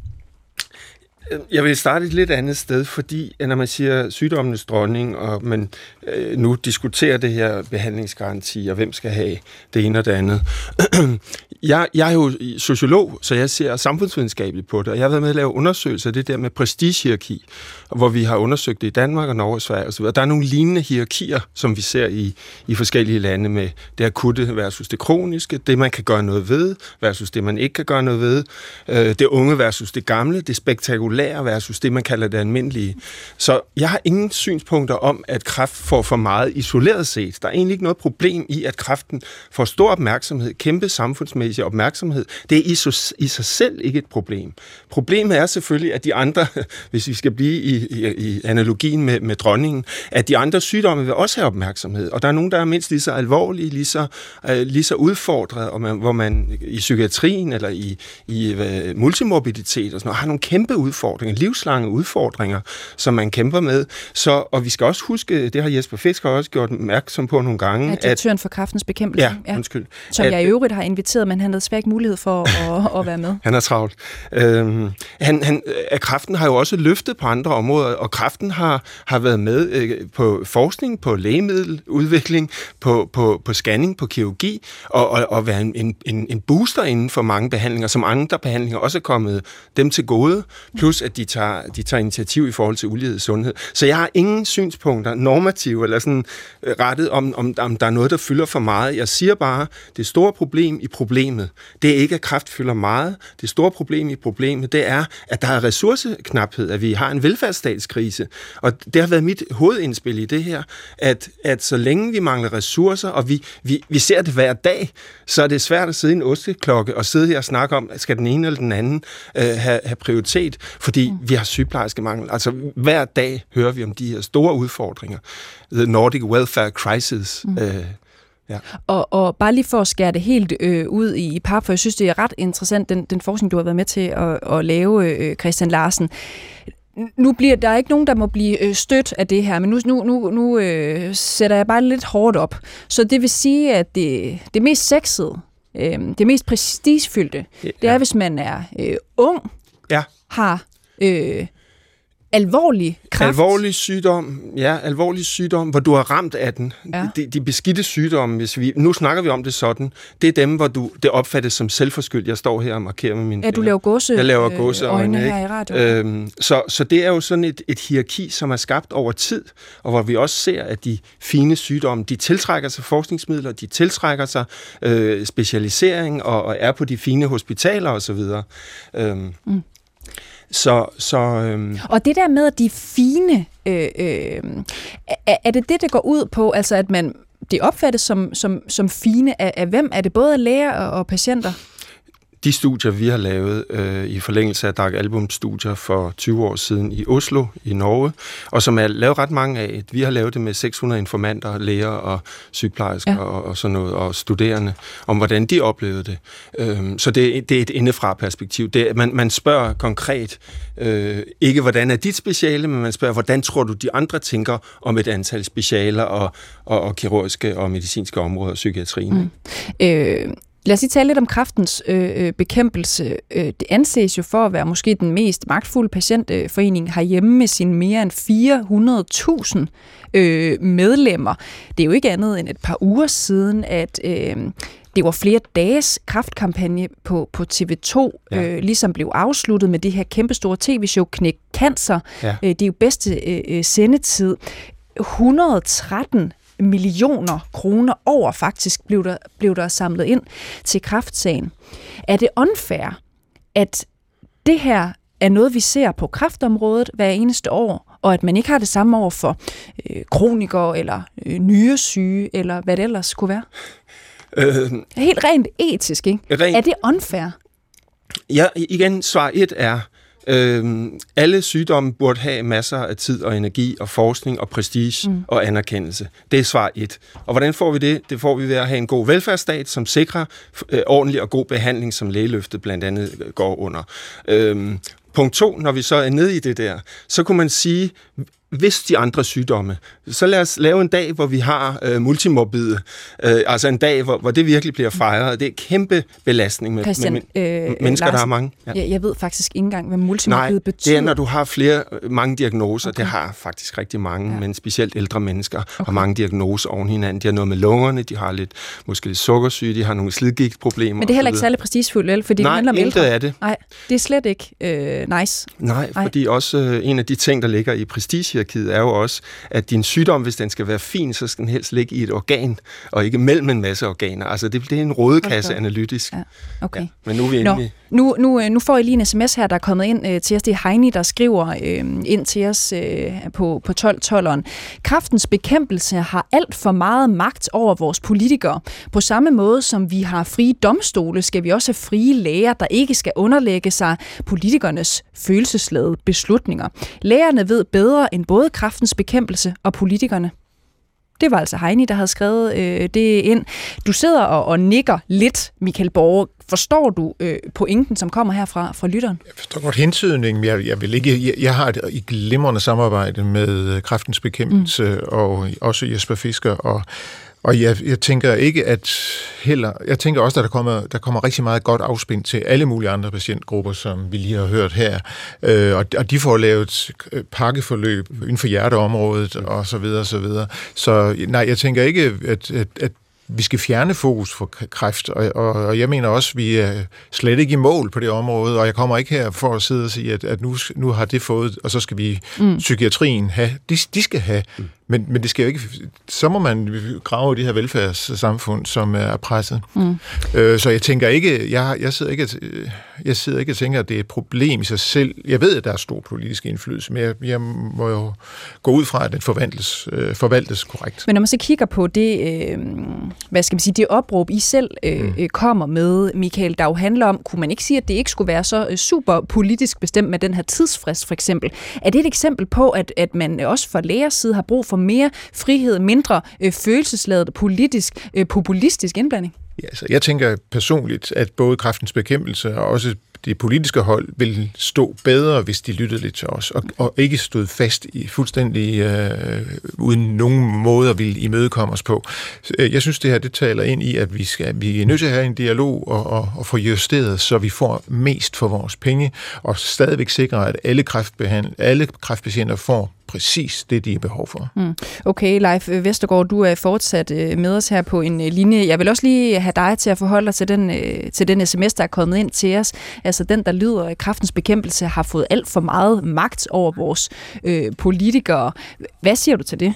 Jeg vil starte et lidt andet sted, fordi når man siger sygdommenes dronning, og man øh, nu diskuterer det her behandlingsgaranti, og hvem skal have det ene og det andet. jeg, jeg er jo sociolog, så jeg ser samfundsvidenskabeligt på det, og jeg har været med at lave undersøgelser af det der med prestigehierarki, hvor vi har undersøgt det i Danmark og Norge og Sverige osv. Der er nogle lignende hierarkier, som vi ser i, i forskellige lande med det akutte versus det kroniske, det man kan gøre noget ved versus det man ikke kan gøre noget ved, øh, det unge versus det gamle, det spektakulære versus det man kalder det almindelige. Så jeg har ingen synspunkter om, at kræft får for meget isoleret set. Der er egentlig ikke noget problem i, at kræften får stor opmærksomhed, kæmpe samfundsmæssig opmærksomhed. Det er i, i sig selv ikke et problem. Problemet er selvfølgelig, at de andre, hvis vi skal blive i, i, i analogien med, med dronningen, at de andre sygdomme vil også have opmærksomhed. Og der er nogen, der er mindst lige så alvorlige, lige så, øh, lige så udfordret, og man, hvor man i psykiatrien eller i, i uh, multimorbiditet og sådan noget, har nogle kæmpe udfordringer, livslange udfordringer, som man kæmper med. Så, og vi skal også huske, det har Jesper Fisk også gjort opmærksom på nogle gange. Ja, direktøren for kraftens bekæmpelse. Ja, ja. undskyld. Som at, jeg i øvrigt har inviteret, men han havde svært mulighed for at, at være med. Han er travlt. Øhm, han, han, at kraften har jo også løftet på andre områder, og kraften har, har været med øh, på forskning, på lægemiddeludvikling, på, på, på scanning, på kirurgi, og, og, og være en, en, en booster inden for mange behandlinger, som andre behandlinger også er kommet dem til gode, plus at de tager, de tager initiativ i forhold til ulighed i sundhed. Så jeg har ingen synspunkter, normative eller sådan øh, rettet, om, om, om der er noget, der fylder for meget. Jeg siger bare, det store problem i problemet, det er ikke, at kraft fylder meget. Det store problem i problemet, det er, at der er ressourceknaphed, at vi har en velfærdsstatskrise. Og det har været mit hovedindspil i det her, at, at så længe vi mangler ressourcer, og vi, vi, vi ser det hver dag, så er det svært at sidde i en osteklokke og sidde her og snakke om, skal den ene eller den anden øh, have, have prioritet, fordi mm. vi har sygeplejerskemangel. Altså hver dag hører vi om de her store udfordringer. The Nordic Welfare Crisis. Mm. Øh, Ja. Og, og bare lige for at skære det helt øh, ud i, i par, for jeg synes, det er ret interessant, den, den forskning, du har været med til at, at lave, øh, Christian Larsen. Nu bliver der er ikke nogen, der må blive øh, stødt af det her, men nu, nu, nu, nu øh, sætter jeg bare lidt hårdt op. Så det vil sige, at det, det mest sexede, øh, det mest prestigefyldte, ja. det er, hvis man er øh, ung, ja. har øh, alvorlig kræft. Alvorlig sygdom, ja, alvorlig sygdom, hvor du har ramt af den. Ja. De, de beskidte sygdomme, hvis vi, nu snakker vi om det sådan, det er dem, hvor du, det opfattes som selvforskyldt. Jeg står her og markerer med mine Ja, du laver gåse, Jeg laver gåse øh, øjne, her i radio. Øhm, så, så det er jo sådan et, et hierarki, som er skabt over tid, og hvor vi også ser, at de fine sygdomme, de tiltrækker sig forskningsmidler, de tiltrækker sig øh, specialisering og, og er på de fine hospitaler osv. Øhm, mm. Så, så, øhm. Og det der med, at de fine, øh, øh, er, er det det, der går ud på, altså at man det opfattes som, som, som fine af, af hvem? Er det både læger og, og patienter? De studier, vi har lavet øh, i forlængelse af Dark Album studier for 20 år siden i Oslo i Norge, og som er lavet ret mange af. Vi har lavet det med 600 informanter, læger og sygeplejersker ja. og, og sådan noget, og studerende, om hvordan de oplevede det. Øhm, så det, det er et indefra perspektiv. Det, man, man spørger konkret, øh, ikke hvordan er dit speciale, men man spørger, hvordan tror du de andre tænker om et antal specialer og, og, og kirurgiske og medicinske områder, psykiatrien. Mm. Øh, Lad os lige tale lidt om kraftens øh, øh, bekæmpelse. Øh, det anses jo for at være måske den mest magtfulde patientforening herhjemme med sine mere end 400.000 øh, medlemmer. Det er jo ikke andet end et par uger siden, at øh, det var flere dages kraftkampagne på, på TV2, ja. øh, ligesom blev afsluttet med det her kæmpestore tv-show Knæk Cancer. Ja. Øh, det er jo bedste øh, øh sendetid. 113 millioner kroner over faktisk blev der, blev der samlet ind til kraftsagen. Er det unfair, at det her er noget, vi ser på kraftområdet hver eneste år, og at man ikke har det samme over for øh, kronikere eller øh, nyresyge, eller hvad det ellers kunne være? Øh, Helt rent etisk, ikke? Rent, er det unfair? Ja, igen, svar et er, Øh, alle sygdomme burde have masser af tid og energi og forskning og prestige mm. og anerkendelse. Det er svar et. Og hvordan får vi det? Det får vi ved at have en god velfærdsstat, som sikrer øh, ordentlig og god behandling, som lægeløftet blandt andet går under. Øh, punkt to, når vi så er nede i det der, så kunne man sige, hvis de andre sygdomme. Så lad os lave en dag, hvor vi har øh, multimorbide. Øh, altså en dag, hvor, hvor det virkelig bliver fejret. Det er kæmpe belastning med, Christian, med øh, mennesker, Larsen, der har mange. Ja. Jeg, jeg ved faktisk ikke engang, hvad multimorbide Nej, betyder. det er, når du har flere, øh, mange diagnoser. Okay. Det har faktisk rigtig mange, ja. men specielt ældre mennesker okay. har mange diagnoser oven hinanden. De har noget med lungerne, de har lidt, måske lidt sukkersyge, de har nogle slidgigtproblemer. Men det er heller ikke særlig prestigefuldt, vel? Fordi Nej, det handler om ældre. er det. Nej, det er slet ikke øh, nice. Nej, Nej, fordi også øh, en af de ting, der ligger i prestige hierarkiet er jo også, at din sygdom, hvis den skal være fin, så skal den helst ligge i et organ, og ikke mellem en masse organer. Altså, det, det er en rådekasse okay. analytisk. Ja. Okay. Ja, men nu er vi inde nu, nu, øh, nu får I lige en sms her, der er kommet ind øh, til os. Det er Heini, der skriver øh, ind til os øh, på, på 12-12'eren. Kraftens bekæmpelse har alt for meget magt over vores politikere. På samme måde som vi har frie domstole, skal vi også have frie læger, der ikke skal underlægge sig politikernes følelsesladede beslutninger. Lægerne ved bedre end både kraftens bekæmpelse og politikerne. Det var altså Heini, der havde skrevet øh, det ind. Du sidder og, og nikker lidt, Michael Borg. Forstår du øh, pointen, som kommer her fra, lytteren? Jeg forstår godt hentydningen, jeg, jeg, vil ikke, jeg, jeg har et, et glimrende samarbejde med øh, kraftens bekæmpelse mm. og også Jesper Fisker, og og jeg, jeg tænker ikke, at heller... Jeg tænker også, at der kommer, der kommer rigtig meget godt afspind til alle mulige andre patientgrupper, som vi lige har hørt her. Øh, og, og de får lavet pakkeforløb inden for hjerteområdet og så videre, og så videre. Så nej, jeg tænker ikke, at, at, at vi skal fjerne fokus for kræft, og, og, og jeg mener også, at vi er slet ikke i mål på det område, og jeg kommer ikke her for at sidde og sige, at, at nu, nu har det fået, og så skal vi mm. psykiatrien have, de, de skal have mm. Men, men det skal jo ikke... Så må man grave i det her velfærdssamfund, som er presset. Mm. Øh, så jeg tænker ikke... Jeg, jeg, sidder ikke jeg sidder ikke og tænker, at det er et problem i sig selv. Jeg ved, at der er stor politisk indflydelse, men jeg, jeg må jo gå ud fra, at den forvaltes, øh, forvaltes korrekt. Men når man så kigger på det, øh, hvad skal man sige, det opråb, I selv øh, mm. Øh, kommer med, Michael, der jo handler om, kunne man ikke sige, at det ikke skulle være så øh, super politisk bestemt med den her tidsfrist, for eksempel? Er det et eksempel på, at, at man også fra lægers side har brug for mere frihed, mindre øh, følelsesladet, politisk, øh, populistisk indblanding? Ja, så jeg tænker personligt, at både kraftens bekæmpelse og også det politiske hold vil stå bedre, hvis de lyttede lidt til os, og, og ikke stod fast i fuldstændig øh, uden nogen måde at ville imødekomme os på. Øh, jeg synes, det her det taler ind i, at vi, skal, vi er nødt til at have en dialog og, og, og få justeret, så vi får mest for vores penge, og stadigvæk sikre, at alle, kræftbehandl- alle kræftpatienter får præcis det, de har behov for. Mm. Okay, Leif Vestergaard, du er fortsat øh, med os her på en øh, linje. Jeg vil også lige have dig til at forholde dig til den, øh, til den sms, der er kommet ind til os. Altså den, der lyder, at kraftens bekæmpelse har fået alt for meget magt over vores øh, politikere. Hvad siger du til det?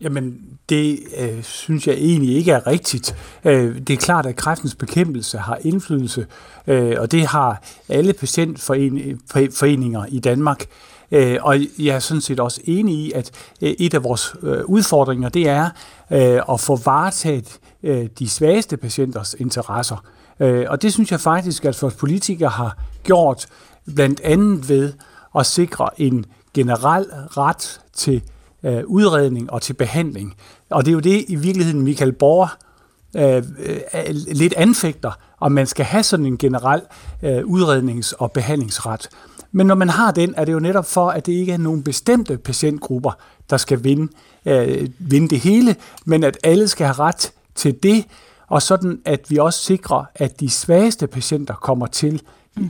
Jamen, det øh, synes jeg egentlig ikke er rigtigt. Øh, det er klart, at kræftens bekæmpelse har indflydelse, øh, og det har alle patientforeninger i Danmark. Øh, og jeg er sådan set også enig i, at øh, et af vores øh, udfordringer, det er øh, at få varetaget øh, de svageste patienters interesser. Øh, og det synes jeg faktisk, at vores politikere har gjort blandt andet ved at sikre en generel ret til øh, udredning og til behandling. Og det er jo det i virkeligheden Michael Borger øh, øh, lidt anfægter, om man skal have sådan en generel øh, udrednings- og behandlingsret. Men når man har den, er det jo netop for, at det ikke er nogen bestemte patientgrupper, der skal vinde, øh, vinde det hele, men at alle skal have ret til det, og sådan at vi også sikrer, at de svageste patienter kommer til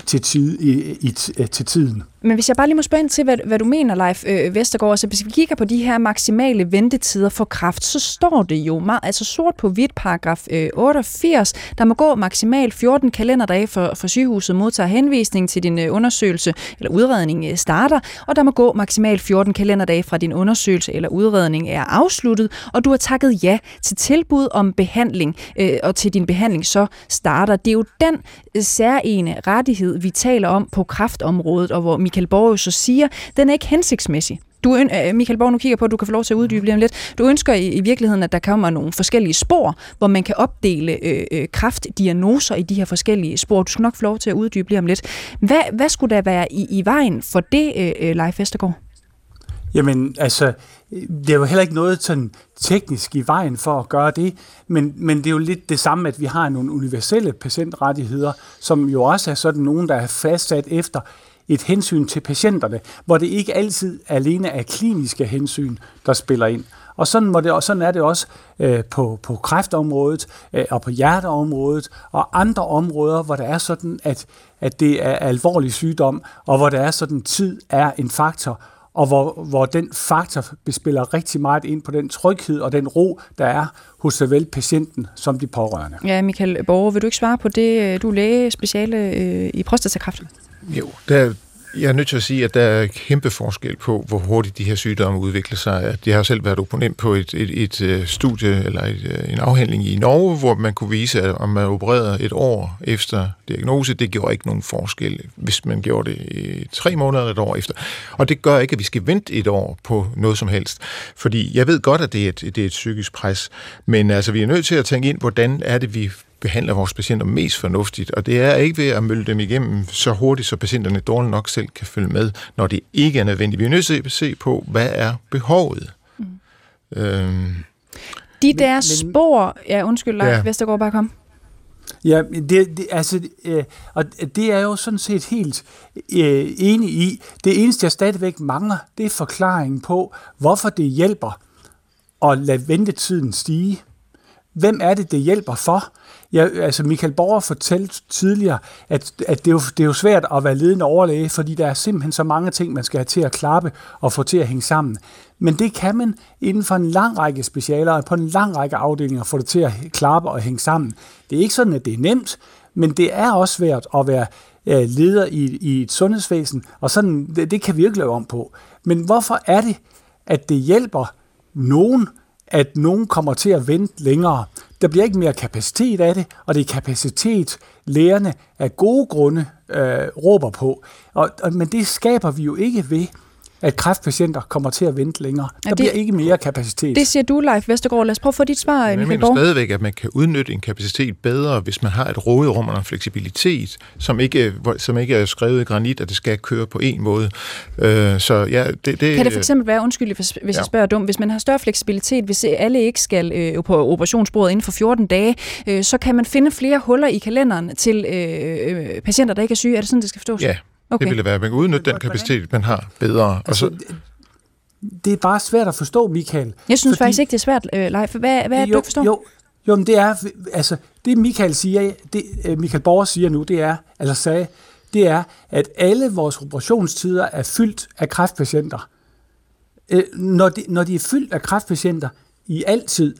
til, tid, i, i, til tiden. Men hvis jeg bare lige må spørge ind til, hvad, hvad du mener, Leif øh, Vestergaard, så hvis vi kigger på de her maksimale ventetider for kraft, så står det jo meget, altså sort på hvidt paragraf øh, 88, der må gå maksimalt 14 kalenderdage for, for sygehuset modtager henvisning til din øh, undersøgelse eller udredning øh, starter, og der må gå maksimalt 14 kalenderdage fra din undersøgelse eller udredning er afsluttet, og du har takket ja til tilbud om behandling, øh, og til din behandling så starter. Det er jo den øh, særlige rettighed, vi taler om på kraftområdet, og hvor Michael Borg så siger, den er ikke hensigtsmæssig. Du, øh, Michael Borg, nu kigger på, at du kan få lov til at uddybe lige om lidt. Du ønsker i, i virkeligheden, at der kommer nogle forskellige spor, hvor man kan opdele øh, øh, kraftdiagnoser i de her forskellige spor. Du skal nok få lov til at uddybe lige om lidt. Hvad, hvad skulle der være i, i vejen for det, øh, øh Leif Vestergaard? Jamen, altså, det er jo heller ikke noget sådan teknisk i vejen for at gøre det, men, men det er jo lidt det samme, at vi har nogle universelle patientrettigheder, som jo også er sådan nogen, der er fastsat efter et hensyn til patienterne, hvor det ikke altid alene er kliniske hensyn, der spiller ind. Og sådan, må det, og sådan er det også øh, på, på kræftområdet øh, og på hjerteområdet og andre områder, hvor det er sådan, at, at det er alvorlig sygdom, og hvor det er sådan, tid er en faktor, og hvor, hvor den faktor spiller rigtig meget ind på den tryghed og den ro, der er hos såvel patienten som de pårørende. Ja, Michael Borger, vil du ikke svare på det? Du er læge speciale øh, i prostatakræft. Jo, der, jeg er nødt til at sige, at der er kæmpe forskel på, hvor hurtigt de her sygdomme udvikler sig. Jeg har selv været opponent på et, et, et øh, studie eller et, øh, en afhandling i Norge, hvor man kunne vise, at om man opererede et år efter diagnose, det gjorde ikke nogen forskel, hvis man gjorde det i tre måneder eller et år efter. Og det gør ikke, at vi skal vente et år på noget som helst. Fordi jeg ved godt, at det er et, det er et psykisk pres, men altså, vi er nødt til at tænke ind, hvordan er det, vi behandler vores patienter mest fornuftigt, og det er ikke ved at mølle dem igennem så hurtigt, så patienterne dårligt nok selv kan følge med, når det ikke er nødvendigt. Vi er nødt til at se på, hvad er behovet. Mm. Øhm, De der men, spor... Ja, undskyld, Leif ja. Vestergaard, bare kom. Ja, det, det, altså, øh, og det er jo sådan set helt øh, enig i. Det eneste, jeg stadigvæk mangler, det er forklaringen på, hvorfor det hjælper at lade ventetiden stige. Hvem er det, det hjælper for? Ja, altså Michael Borger fortalte tidligere, at, at det, er jo, det er jo svært at være ledende overlæge, fordi der er simpelthen så mange ting, man skal have til at klappe og få til at hænge sammen. Men det kan man inden for en lang række specialer og på en lang række afdelinger få det til at klappe og hænge sammen. Det er ikke sådan, at det er nemt, men det er også svært at være øh, leder i, i et sundhedsvæsen, og sådan, det, det kan vi ikke lave om på. Men hvorfor er det, at det hjælper nogen, at nogen kommer til at vente længere? Der bliver ikke mere kapacitet af det, og det er kapacitet, lærerne af gode grunde øh, råber på. Og, og, men det skaber vi jo ikke ved at kræftpatienter kommer til at vente længere. Ja, der det, bliver ikke mere kapacitet. Det siger du, Leif Vestergaard. Lad os prøve at få dit svar, Men Jeg mener stadigvæk, at man kan udnytte en kapacitet bedre, hvis man har et råderum og en fleksibilitet, som ikke, som ikke er skrevet i granit, at det skal køre på en måde. Øh, så ja, det, det, kan det for eksempel være, undskyld, hvis ja. jeg spørger dumt, hvis man har større fleksibilitet, hvis alle ikke skal øh, på operationsbordet inden for 14 dage, øh, så kan man finde flere huller i kalenderen til øh, øh, patienter, der ikke er syge. Er det sådan, det skal forstås? Ja, Okay. Det ville være, at man kan udnytte den kapacitet, man har bedre. Altså, og så... Det er bare svært at forstå, Michael. Jeg synes fordi... faktisk ikke, det er svært, øh, Leif. Hvad, hvad er det, du forstår? Jo, jo, men det er, altså, det Michael siger, det øh, Michael Borger siger nu, det er, eller sagde, det er, at alle vores operationstider er fyldt af kræftpatienter. Øh, når, de, når de er fyldt af kræftpatienter i altid,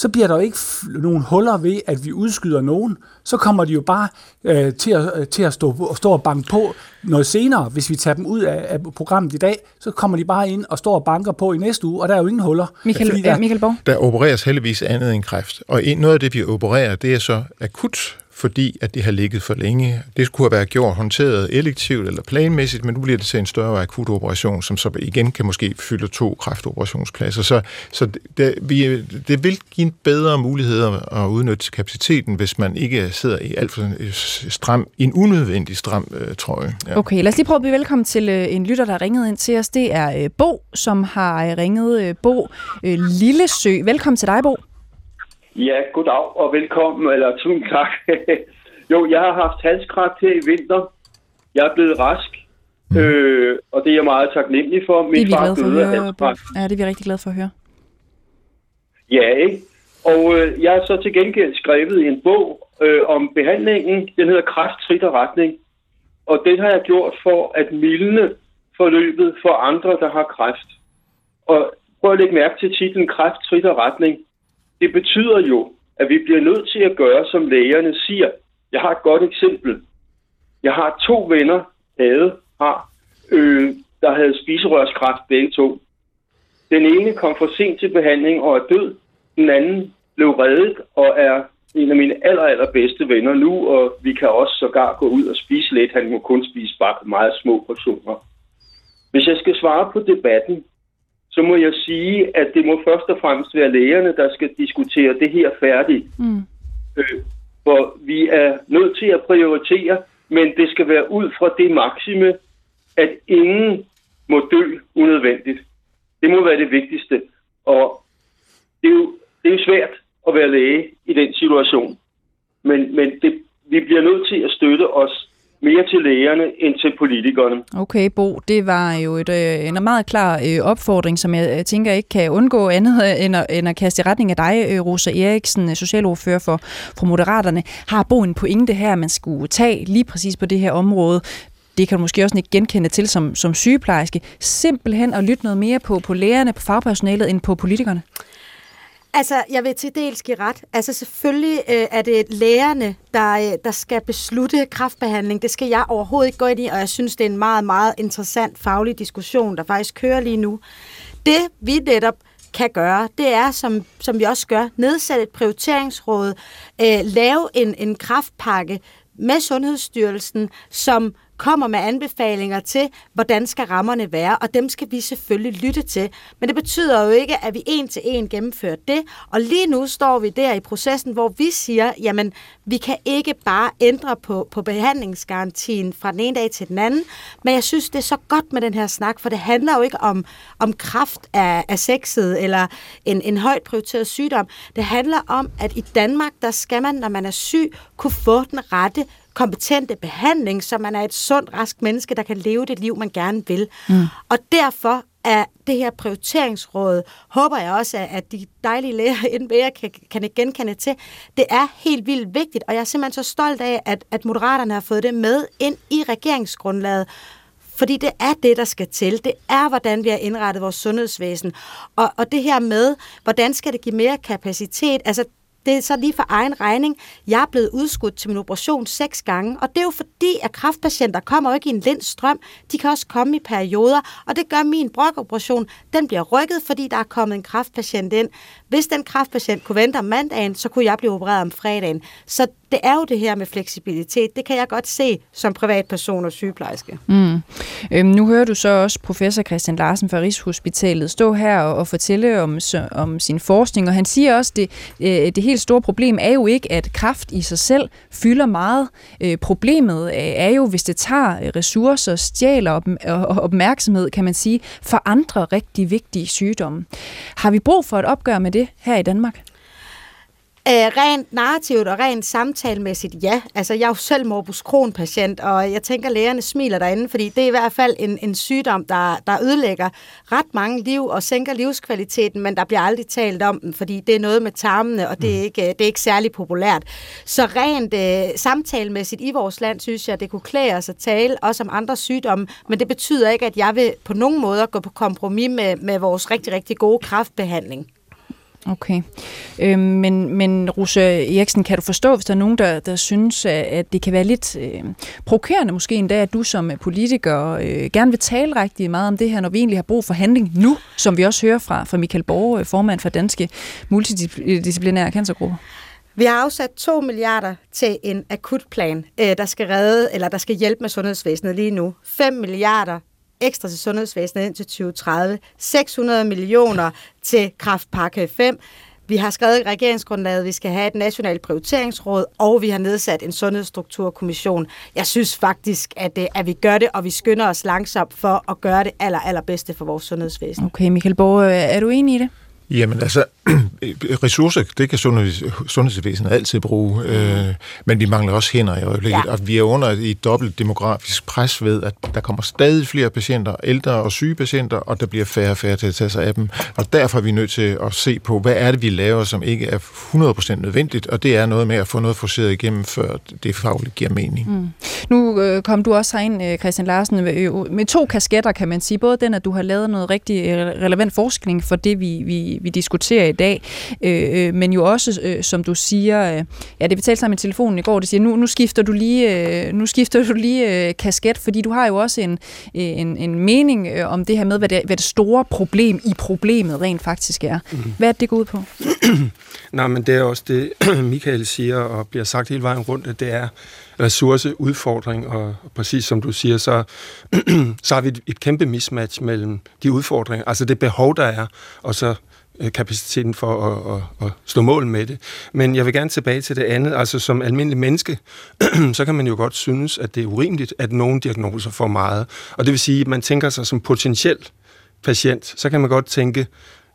så bliver der jo ikke nogen huller ved, at vi udskyder nogen. Så kommer de jo bare øh, til, at, øh, til at stå, stå og banke på noget senere. Hvis vi tager dem ud af, af programmet i dag, så kommer de bare ind og står og banker på i næste uge, og der er jo ingen huller. Michael, der, Michael Borg? Der opereres heldigvis andet end kræft. Og en, noget af det, vi opererer, det er så akut fordi at det har ligget for længe. Det skulle have været gjort håndteret elektivt eller planmæssigt, men nu bliver det til en større akut operation, som så igen kan måske fylde to kræftoperationspladser. Så, så det, vi, det vil give bedre muligheder at udnytte kapaciteten, hvis man ikke sidder i alt for stram, en unødvendig stram øh, trøje. Ja. Okay, lad os lige prøve at blive velkommen til øh, en lytter, der har ringet ind til os. Det er øh, Bo, som har øh, ringet. Øh, Bo øh, Lillesø. Velkommen til dig, Bo. Ja, goddag og velkommen, eller tusind tak. jo, jeg har haft halskræft her i vinter. Jeg er blevet rask, mm. øh, og det er jeg meget taknemmelig for. Min det er vi glade for at høre, Bo. Ja, det er vi rigtig glade for at høre. Ja, ikke? Og øh, jeg har så til gengæld skrevet en bog øh, om behandlingen. Den hedder Kræft, Trit og Retning. Og den har jeg gjort for at mildne forløbet for andre, der har kræft. Og prøv at lægge mærke til titlen Kræft, Trit og Retning. Det betyder jo, at vi bliver nødt til at gøre, som lægerne siger. Jeg har et godt eksempel. Jeg har to venner, havde, har, øh, der havde spiserørskræft begge to. Den ene kom for sent til behandling og er død. Den anden blev reddet og er en af mine aller, aller bedste venner nu, og vi kan også sågar gå ud og spise lidt. Han må kun spise bare meget små portioner. Hvis jeg skal svare på debatten, så må jeg sige, at det må først og fremmest være lægerne, der skal diskutere det her færdigt. Mm. Øh, for vi er nødt til at prioritere, men det skal være ud fra det maksime, at ingen må dø unødvendigt. Det må være det vigtigste. Og det er jo, det er jo svært at være læge i den situation. Men, men det, vi bliver nødt til at støtte os mere til lægerne end til politikerne. Okay, Bo, det var jo et, øh, en meget klar øh, opfordring, som jeg, jeg tænker ikke kan undgå andet øh, end at, end at kaste i retning af dig, øh, Rosa Eriksen, øh, socialordfører for, for Moderaterne. Har Bo en pointe her, man skulle tage lige præcis på det her område? det kan du måske også ikke genkende til som, som sygeplejerske, simpelthen at lytte noget mere på, på lægerne, på fagpersonalet, end på politikerne? Altså, jeg vil til dels give ret. Altså, selvfølgelig øh, er det lægerne, der, øh, der skal beslutte kraftbehandling. Det skal jeg overhovedet ikke gå ind i, og jeg synes, det er en meget, meget interessant faglig diskussion, der faktisk kører lige nu. Det, vi netop kan gøre, det er, som, som vi også gør, nedsætte et prioriteringsråd, øh, lave en, en kraftpakke med Sundhedsstyrelsen, som kommer med anbefalinger til, hvordan skal rammerne være, og dem skal vi selvfølgelig lytte til. Men det betyder jo ikke, at vi en til en gennemfører det, og lige nu står vi der i processen, hvor vi siger, jamen, vi kan ikke bare ændre på, på behandlingsgarantien fra den ene dag til den anden, men jeg synes, det er så godt med den her snak, for det handler jo ikke om, om kraft af, af sexet eller en, en højt prioriteret sygdom. Det handler om, at i Danmark, der skal man, når man er syg, kunne få den rette kompetente behandling, så man er et sundt, rask menneske, der kan leve det liv, man gerne vil. Mm. Og derfor er det her prioriteringsråd, håber jeg også, at de dejlige læger inden mere kan, kan genkende til. Det er helt vildt vigtigt, og jeg er simpelthen så stolt af, at, at Moderaterne har fået det med ind i regeringsgrundlaget, fordi det er det, der skal til. Det er, hvordan vi har indrettet vores sundhedsvæsen. Og, og det her med, hvordan skal det give mere kapacitet? Altså, det er så lige for egen regning. Jeg er blevet udskudt til min operation seks gange, og det er jo fordi, at kraftpatienter kommer jo ikke i en lind strøm. De kan også komme i perioder, og det gør min brokoperation. Den bliver rykket, fordi der er kommet en kraftpatient ind. Hvis den kraftpatient kunne vente om mandagen, så kunne jeg blive opereret om fredagen. Så det er jo det her med fleksibilitet. Det kan jeg godt se som privatperson og sygeplejerske. Mm. Øhm, nu hører du så også professor Christian Larsen fra Rigshospitalet stå her og, og fortælle om, så, om sin forskning, og han siger også, at det, øh, det helt store problem er jo ikke, at kraft i sig selv fylder meget. Øh, problemet øh, er jo, hvis det tager øh, ressourcer, stjæler op, opmærksomhed, kan man sige, for andre rigtig vigtige sygdomme. Har vi brug for et opgør med det her i Danmark? Æh, rent narrativt og rent samtalemæssigt, ja. Altså, jeg er jo selv morbus Crohn-patient, og jeg tænker, lægerne smiler derinde, fordi det er i hvert fald en, en sygdom, der, der ødelægger ret mange liv og sænker livskvaliteten, men der bliver aldrig talt om den, fordi det er noget med tarmene, og det er mm. ikke, det er ikke særlig populært. Så rent øh, samtalemæssigt i vores land, synes jeg, det kunne klæde os at tale også om andre sygdomme, men det betyder ikke, at jeg vil på nogen måde gå på kompromis med, med vores rigtig, rigtig gode kraftbehandling. Okay. Øh, men, men Rose Eriksen, kan du forstå, hvis der er nogen, der, der synes, at det kan være lidt øh, provokerende måske endda, at du som politiker øh, gerne vil tale rigtig meget om det her, når vi egentlig har brug for handling nu, som vi også hører fra, fra Michael Borg, øh, formand for Danske Multidisciplinære Cancergrupper? Vi har afsat 2 milliarder til en akutplan, øh, der skal redde, eller der skal hjælpe med sundhedsvæsenet lige nu. 5 milliarder ekstra til sundhedsvæsenet indtil 2030. 600 millioner til kraftpakke 5. Vi har skrevet i regeringsgrundlaget, at vi skal have et nationalt prioriteringsråd, og vi har nedsat en sundhedsstrukturkommission. Jeg synes faktisk, at, det, at vi gør det, og vi skynder os langsomt for at gøre det aller, allerbedste for vores sundhedsvæsen. Okay, Michael Borg, øh, er du enig i det? Jamen altså, ressourcer, det kan sundheds, sundhedsvæsenet altid bruge, øh, men vi mangler også hænder i øjeblikket, ja. og vi er under et dobbelt demografisk pres ved, at der kommer stadig flere patienter, ældre og syge patienter, og der bliver færre og færre til at tage sig af dem, og derfor er vi nødt til at se på, hvad er det, vi laver, som ikke er 100% nødvendigt, og det er noget med at få noget forceret igennem, før det fagligt giver mening. Mm. Nu øh, kom du også herind, øh, Christian Larsen, med, med to kasketter, kan man sige. Både den, at du har lavet noget rigtig øh, relevant forskning for det, vi, vi, vi diskuterer i dag, øh, øh, men jo også, øh, som du siger, øh, ja, det vi talte sammen i telefonen i går, det siger, nu, nu skifter du lige, øh, nu skifter du lige øh, kasket, fordi du har jo også en, en, en mening øh, om det her med, hvad det, hvad det store problem i problemet rent faktisk er. Mm. Hvad er det, det går ud på? Nej, men det er også det, Michael siger, og bliver sagt hele vejen rundt, det er ressourceudfordring, og præcis som du siger, så, så har vi et, et kæmpe mismatch mellem de udfordringer, altså det behov, der er, og så Øh, kapaciteten for at, at, at stå mål med det. Men jeg vil gerne tilbage til det andet. Altså som almindelig menneske, så kan man jo godt synes, at det er urimeligt, at nogle diagnoser får meget. Og det vil sige, at man tænker sig som potentiel patient, så kan man godt tænke,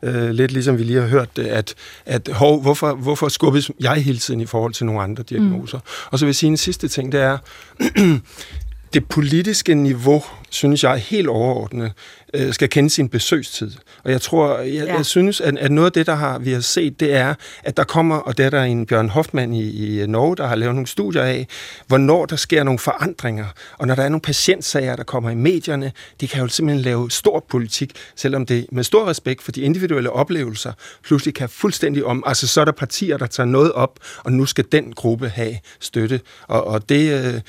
øh, lidt ligesom vi lige har hørt det, at, at hov, hvorfor, hvorfor skubbes jeg hele tiden i forhold til nogle andre diagnoser? Mm. Og så vil jeg sige en sidste ting, det er, det politiske niveau, synes jeg, helt overordnet, øh, skal kende sin besøgstid. Og jeg tror, jeg, ja. jeg synes, at, at noget af det, der har, vi har set, det er, at der kommer, og det er der en Bjørn Hoffmann i, i Norge, der har lavet nogle studier af, hvornår der sker nogle forandringer. Og når der er nogle patientsager, der kommer i medierne, de kan jo simpelthen lave stor politik, selvom det med stor respekt for de individuelle oplevelser pludselig kan fuldstændig om. Altså så er der partier, der tager noget op, og nu skal den gruppe have støtte. Og, og det, øh,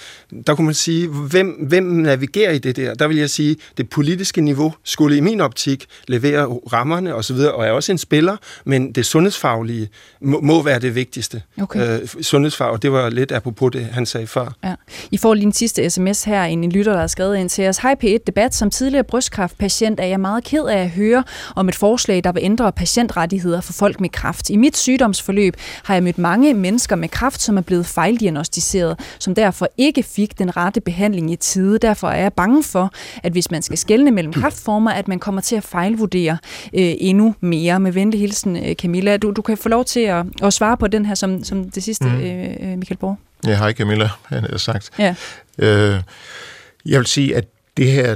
der kunne man sige, hvem, hvem navigerer i det der? Der vil jeg sige, det politiske niveau skulle i min optik levere rammerne osv., og, og er også en spiller, men det sundhedsfaglige må, må være det vigtigste. Okay. Øh, sundhedsfag, og det var lidt apropos det, han sagde før. Ja. I får lige en sidste sms her, en lytter, der har skrevet ind til os. Hej P1 Debat. Som tidligere brystkræftpatient er jeg meget ked af at høre om et forslag, der vil ændre patientrettigheder for folk med kræft. I mit sygdomsforløb har jeg mødt mange mennesker med kræft, som er blevet fejldiagnostiseret, som derfor ikke fik den rette behandling i tide. Derfor er jeg bange for, at hvis man skal skelne mellem kræftformer, at man kommer til at fejlvurdere øh, endnu mere. Med venlig hilsen, øh, Camilla. Du, du kan få lov til at, at svare på den her som, som det sidste, mm. øh, Michael Borg. Ja, hej Camilla, han har sagt. Ja. Øh, jeg vil sige, at det her,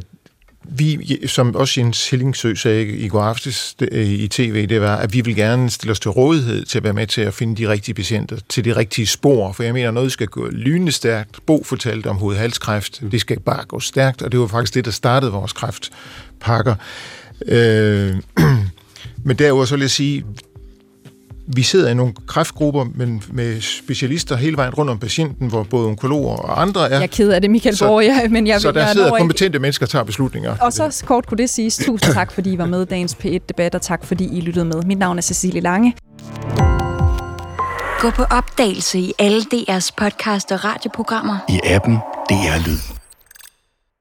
vi, som også Jens Hillingsø sagde i går aftes øh, i tv, det var, at vi vil gerne stille os til rådighed til at være med til at finde de rigtige patienter, til de rigtige spor, for jeg mener, noget skal gå lynende stærkt. Bo fortalte om hovedhalskræft, det skal bare gå stærkt, og det var faktisk det, der startede vores kræftpakker. Øh, men derudover så vil jeg sige, vi sidder i nogle kræftgrupper men med specialister hele vejen rundt om patienten, hvor både onkologer og andre er. Jeg er ked af det, Michael så, Borg, ja, men jeg Så der jeg sidder kompetente ikke. mennesker og tager beslutninger. Og så kort kunne det siges. Tusind tak, fordi I var med i dagens P1-debat, og tak, fordi I lyttede med. Mit navn er Cecilie Lange. Gå på opdagelse i alle DR's podcast og radioprogrammer. I appen DR Lyd.